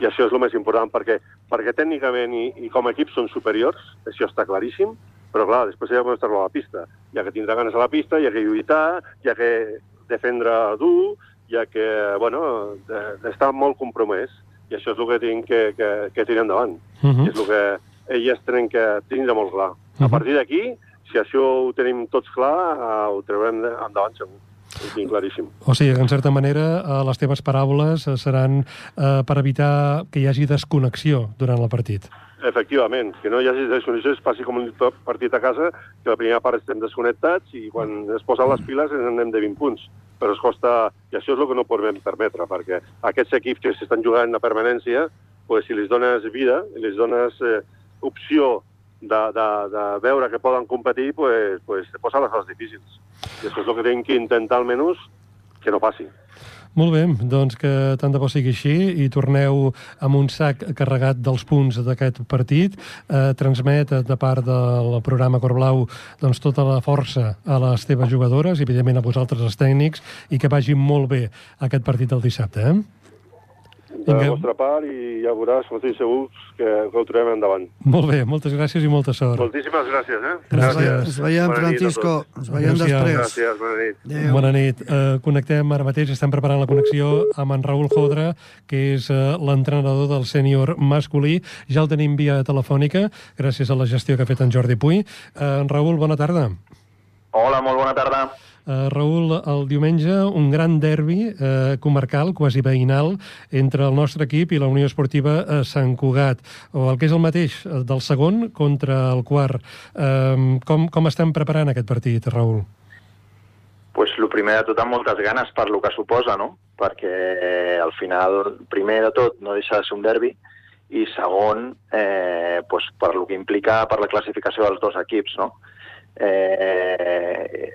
I això és el més important, perquè, perquè tècnicament i, i com a equip són superiors, això està claríssim, però clar, després ha que estar a la pista. Hi ha que tindre ganes a la pista, hi ha que lluitar, hi ha que defendre dur, hi ha que, bueno, de- d'estar molt compromès. I això és el que tinc que, que, que tirar endavant. Uh -huh. És el que elles tenen que tindre molt clar. A partir d'aquí, si això ho tenim tots clar, eh, ho traurem endavant segur. Ho tinc claríssim. O sigui, en certa manera eh, les teves paraules eh, seran eh, per evitar que hi hagi desconnexió durant el partit. Efectivament, que no hi hagi desconnexió, es passi com un partit a casa, que la primera part estem desconnectats i quan es posen les piles ens anem de 20 punts. Però es costa, i això és el que no podem permetre, perquè aquests equips que s'estan jugant a permanència, pues, si les dones vida, les dones eh, opció de, de, de veure que poden competir, pues, pues, te posa les coses difícils. I això és el que tenim que intentar almenys que no passi. Molt bé, doncs que tant de bo sigui així i torneu amb un sac carregat dels punts d'aquest partit. Eh, transmet eh, de part del programa Corblau doncs, tota la força a les teves jugadores, i evidentment a vosaltres els tècnics, i que vagi molt bé aquest partit del dissabte. Eh? De la vostra part i ja veuràs, com estic segurs, que, que ho trobem endavant. Molt bé, moltes gràcies i molta sort. Moltíssimes gràcies, eh? Gràcies. Ens veiem, Bona Francisco. Ens veiem Adéu-siau. després. Gràcies, bona nit. Adéu. Bona nit. Uh, connectem ara mateix, estem preparant la connexió amb en Raül Jodra, que és uh, l'entrenador del sènior masculí. Ja el tenim via telefònica, gràcies a la gestió que ha fet en Jordi Puy. Uh, Raül, bona tarda. Hola, molt bona tarda. Uh, Raül, el diumenge un gran derbi uh, comarcal, quasi veïnal, entre el nostre equip i la Unió Esportiva uh, Sant Cugat, o el que és el mateix, uh, del segon contra el quart. Uh, com, com estem preparant aquest partit, Raül? pues, el primer de tot amb moltes ganes per lo que suposa, no? Perquè al final, primer de tot, no deixa de ser un derbi, i segon, eh, pues, per lo que implica per la classificació dels dos equips, no? Eh,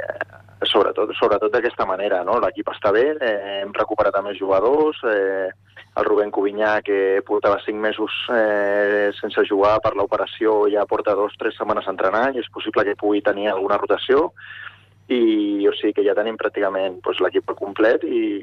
sobretot sobretot d'aquesta manera, no? L'equip està bé, eh, hem recuperat més jugadors, eh, el Rubén Cubinyà, que portava cinc mesos eh, sense jugar per l'operació, ja porta dos, tres setmanes entrenant, i és possible que pugui tenir alguna rotació, i o sigui que ja tenim pràcticament doncs, l'equip complet i,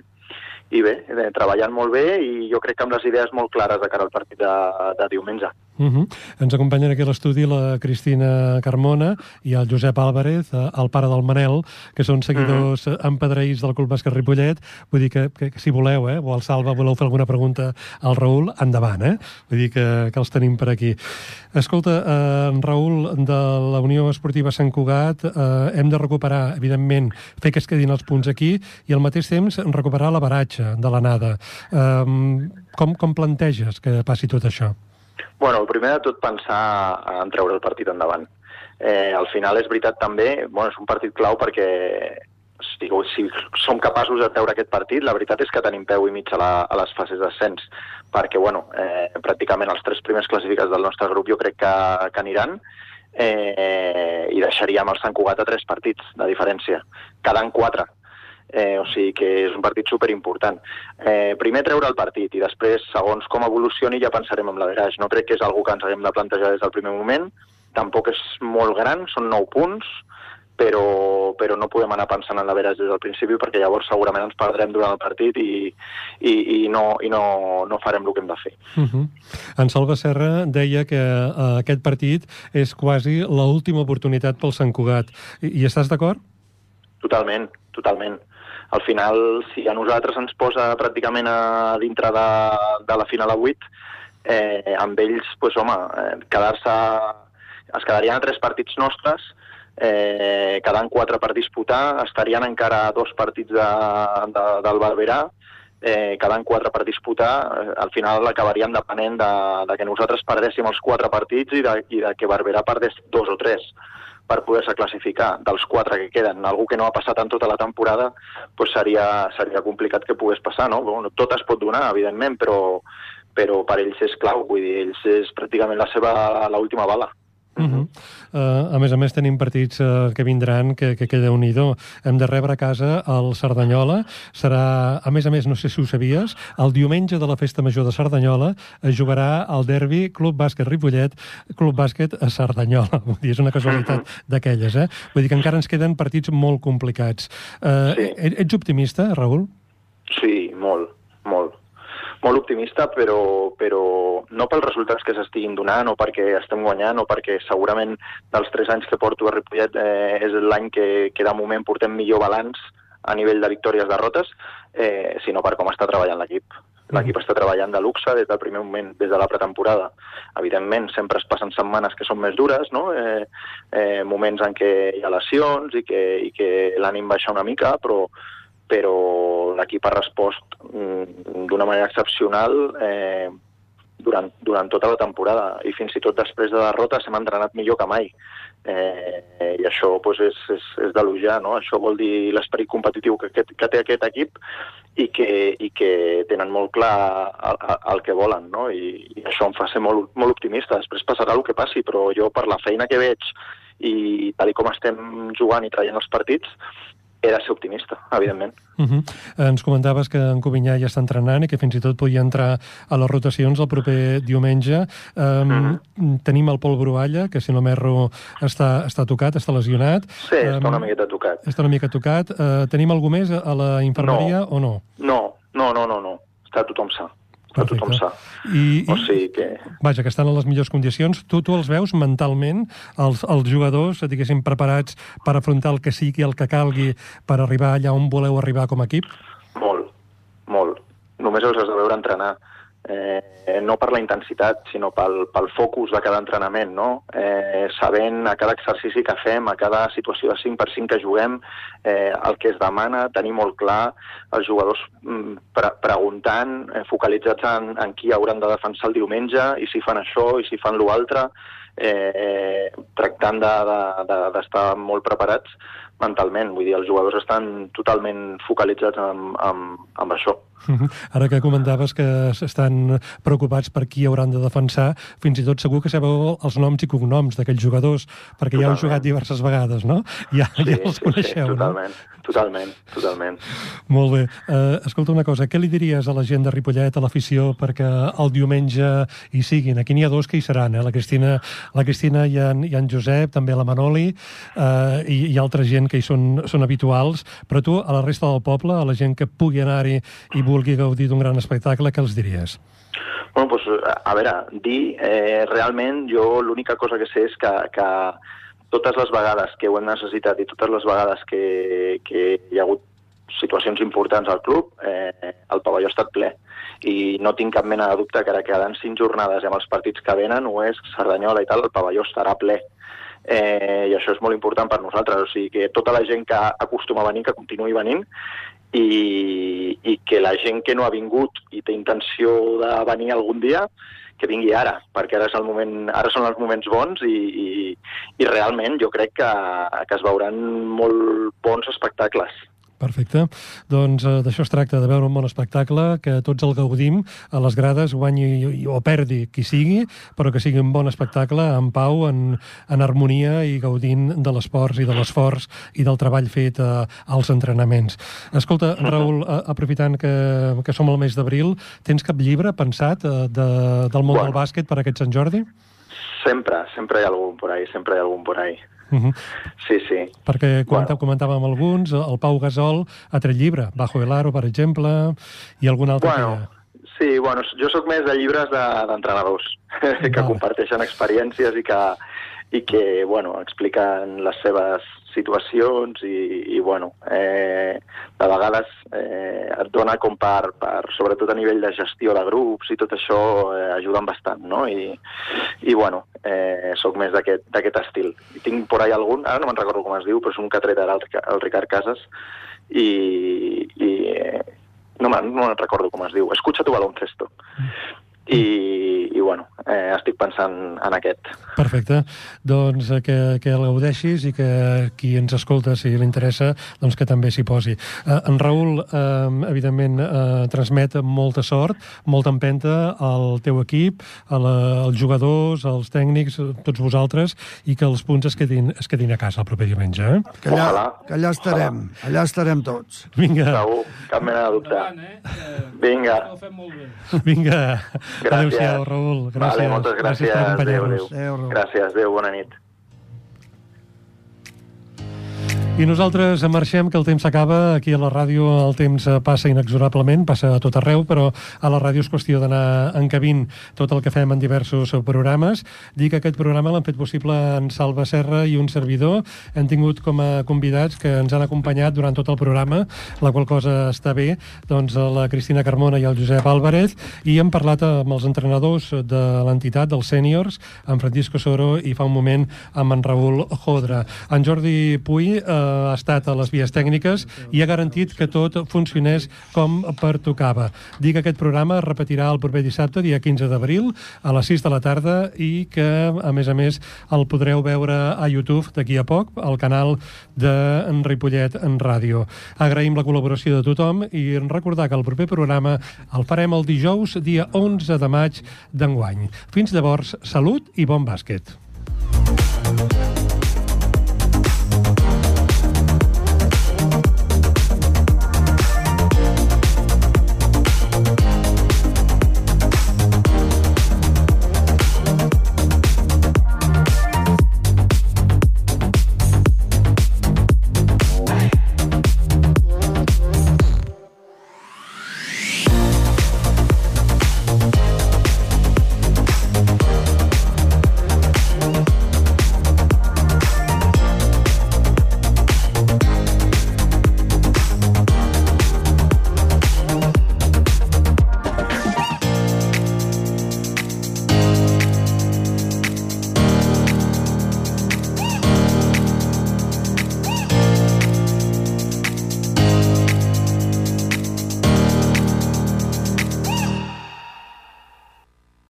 i bé, eh, treballant molt bé i jo crec que amb les idees molt clares de cara al partit de, de diumenge. Uh -huh. Ens acompanyen aquí a l'estudi la Cristina Carmona i el Josep Álvarez, eh, el pare del Manel, que són seguidors uh -huh. empadreïts del Club Bàsquet Ripollet. Vull dir que, que, que si voleu, eh, o al Salva voleu fer alguna pregunta al Raül, endavant, eh? Vull dir que, que els tenim per aquí. Escolta, eh, en Raül, de la Unió Esportiva Sant Cugat, eh, hem de recuperar, evidentment, fer que es quedin els punts aquí i al mateix temps recuperar l'averatge de l'anada. Eh, com, com planteges que passi tot això? Bueno, primer de tot pensar en treure el partit endavant. Eh, al final és veritat també, bueno, és un partit clau perquè si, si som capaços de treure aquest partit, la veritat és que tenim peu i mig a, la, a les fases d'ascens, perquè bueno, eh, pràcticament els tres primers classificats del nostre grup jo crec que, que aniran, eh, i deixaríem el Sant Cugat a tres partits de diferència, quedant quatre. Eh, o sigui que és un partit superimportant. Eh, primer treure el partit i després, segons com evolucioni, ja pensarem en l'average. No crec que és algú que ens haguem de plantejar des del primer moment, tampoc és molt gran, són 9 punts, però, però no podem anar pensant en la veres des del principi perquè llavors segurament ens perdrem durant el partit i, i, i, no, i no, no farem el que hem de fer. Uh -huh. En Salva Serra deia que uh, aquest partit és quasi l'última oportunitat pel Sant Cugat. I, i estàs d'acord? Totalment, totalment. Al final, si a nosaltres ens posa pràcticament a dintre de, de la final a 8, eh, amb ells, pues, home, eh, quedar-se... Es quedarien a tres partits nostres, eh, quedant quatre per disputar, estarien encara dos partits de, de, del Barberà, eh, quedant quatre per disputar, eh, al final acabarien depenent de, de que nosaltres perdéssim els quatre partits i de, i de que Barberà perdés dos o tres per poder-se classificar dels quatre que queden. Algú que no ha passat en tota la temporada pues seria, seria complicat que pogués passar, no? Bueno, tot es pot donar, evidentment, però, però per ells és clau, vull dir, ells és pràcticament la seva l'última bala. Uh -huh. uh, a més a més, tenim partits uh, que vindran que, que queda un idó. Hem de rebre a casa el Cerdanyola. Serà, a més a més, no sé si ho sabies, el diumenge de la Festa Major de Cerdanyola es jugarà el derbi Club Bàsquet Ripollet, Club Bàsquet a Cerdanyola. (laughs) Vull dir, és una casualitat d'aquelles, eh? Vull dir que encara ens queden partits molt complicats. Uh, sí. Ets optimista, Raül? Sí, molt optimista, però, però no pels resultats que s'estiguin donant o perquè estem guanyant o perquè segurament dels tres anys que porto a Ripollet eh, és l'any que, que de moment portem millor balanç a nivell de victòries-derrotes, eh, sinó per com està treballant l'equip. L'equip està treballant de luxe des del primer moment, des de la pretemporada. Evidentment, sempre es passen setmanes que són més dures, no? eh, eh, moments en què hi ha lesions i que, i que l'ànim baixa una mica, però, però l'equip ha respost mm, d'una manera excepcional eh, durant, durant tota la temporada i fins i tot després de derrotes hem entrenat millor que mai. Eh, I això pues, és, és, és d'elogiar, no? Això vol dir l'esperit competitiu que, que, que té aquest equip i que, i que tenen molt clar el, el que volen, no? I, I això em fa ser molt, molt optimista. Després passarà el que passi, però jo per la feina que veig i tal com estem jugant i traient els partits, de ser optimista, evidentment. Uh -huh. Ens comentaves que en Covinyà ja està entrenant i que fins i tot podia entrar a les rotacions el proper diumenge. Um, uh -huh. Tenim el Pol Brualla, que si no m'erro està, està tocat, està lesionat. Sí, um, està una miqueta tocat. Està una mica tocat. Uh, tenim algú més a la infermeria no. o no? No, no, no, no, no. Està tothom sa a tothom sa. I, o sigui que... Vaja, que estan en les millors condicions. Tu, tu els veus mentalment, els, els jugadors, diguéssim, preparats per afrontar el que sigui, el que calgui, per arribar allà on voleu arribar com a equip? Molt, molt. Només els has de veure entrenar eh, no per la intensitat, sinó pel, pel focus de cada entrenament, no? Eh, sabent a cada exercici que fem, a cada situació de 5 per 5 que juguem, eh, el que es demana, tenir molt clar els jugadors mm, pre preguntant, eh, focalitzats en, en qui hauran de defensar el diumenge, i si fan això, i si fan l'altre, eh, tractant d'estar de, de, de, molt preparats mentalment. Vull dir, els jugadors estan totalment focalitzats amb, amb, amb això. Ara que comentaves que estan preocupats per qui hauran de defensar, fins i tot segur que sabeu els noms i cognoms d'aquells jugadors, perquè totalment. ja heu jugat diverses vegades, no? (laughs) Ja, sí, ja els coneixeu, sí, totalment, no? Totalment, totalment. Molt bé. Uh, escolta una cosa, què li diries a la gent de Ripollet, a l'afició, perquè el diumenge hi siguin? Aquí n'hi ha dos que hi seran, eh? La Cristina, la Cristina i, en, i en Josep, també la Manoli, uh, i, i altra gent que hi són, són habituals, però tu, a la resta del poble, a la gent que pugui anar-hi i vulgui gaudir d'un gran espectacle, què els diries? Bueno, pues, a veure, dir, eh, realment jo l'única cosa que sé és que, que totes les vegades que ho hem necessitat i totes les vegades que, que hi ha hagut situacions importants al club, eh, el pavelló ha estat ple. I no tinc cap mena de dubte que ara quedant cinc jornades i amb els partits que venen, o és Cerdanyola i tal, el pavelló estarà ple. Eh, I això és molt important per nosaltres. O sigui, que tota la gent que acostuma a venir, que continuï venint, i, i que la gent que no ha vingut i té intenció de venir algun dia, que vingui ara, perquè ara, és el moment, ara són els moments bons i, i, i realment jo crec que, que es veuran molt bons espectacles. Perfecte. Doncs eh, d'això es tracta, de veure un bon espectacle, que tots el gaudim a les grades, guanyi o perdi qui sigui, però que sigui un bon espectacle en pau, en, en harmonia i gaudint de l'esport i de l'esforç i del treball fet eh, als entrenaments. Escolta, Raül, a, aprofitant que, que som al mes d'abril, tens cap llibre pensat eh, de, del món bueno. del bàsquet per aquest Sant Jordi? Sempre, sempre hi ha algun por ahí, sempre hi ha algun por ahí. Uh -huh. Sí, sí. Perquè comenta, bueno. comentàvem alguns, el Pau Gasol ha tret llibre, Bajo el Aro, per exemple, i algun altre bueno, que... Sí, bueno, jo sóc més de llibres d'entrenadors, de, (laughs) que vale. comparteixen experiències i que, i que bueno, expliquen les seves situacions i, i bueno, eh, de vegades eh, et dona com per, per, sobretot a nivell de gestió de grups i tot això eh, ajuden bastant, no? I, i bueno, eh, sóc més d'aquest estil. I tinc por ahí algun, ara no me'n recordo com es diu, però és un que ha tret ara el, el Ricard Casas i, i eh, no me'n no me recordo com es diu, Escucha tu baloncesto. Mm i, i bueno, eh, estic pensant en aquest. Perfecte. Doncs eh, que, que el gaudeixis i que qui ens escolta, si li interessa, doncs que també s'hi posi. Eh, en Raül, eh, evidentment, eh, transmet molta sort, molta empenta al teu equip, a la, als jugadors, als tècnics, tots vosaltres, i que els punts es quedin, es quedin a casa el proper diumenge. Eh? Que allà, que allà estarem, Ojalà. allà estarem tots. Vinga. Segur, cap mena de dubte. Vinga. Vinga. Adéu-siau, Raül. Gràcies. Vale, moltes gràcies. gràcies per adéu. Gràcies, adéu, bona nit. I nosaltres marxem, que el temps s'acaba. Aquí a la ràdio el temps passa inexorablement, passa a tot arreu, però a la ràdio és qüestió d'anar encabint tot el que fem en diversos programes. Dic que aquest programa l'han fet possible en Salva Serra i un servidor. Hem tingut com a convidats que ens han acompanyat durant tot el programa, la qual cosa està bé, doncs la Cristina Carmona i el Josep Álvarez, i hem parlat amb els entrenadors de l'entitat, dels sèniors, en Francisco Soro i fa un moment amb en Raül Jodra. En Jordi Puy eh, ha estat a les vies tècniques i ha garantit que tot funcionés com pertocava. Dic que aquest programa es repetirà el proper dissabte, dia 15 d'abril, a les 6 de la tarda i que, a més a més, el podreu veure a YouTube d'aquí a poc, al canal de Ripollet en Ràdio. Agraïm la col·laboració de tothom i recordar que el proper programa el farem el dijous, dia 11 de maig d'enguany. Fins llavors, salut i bon bàsquet.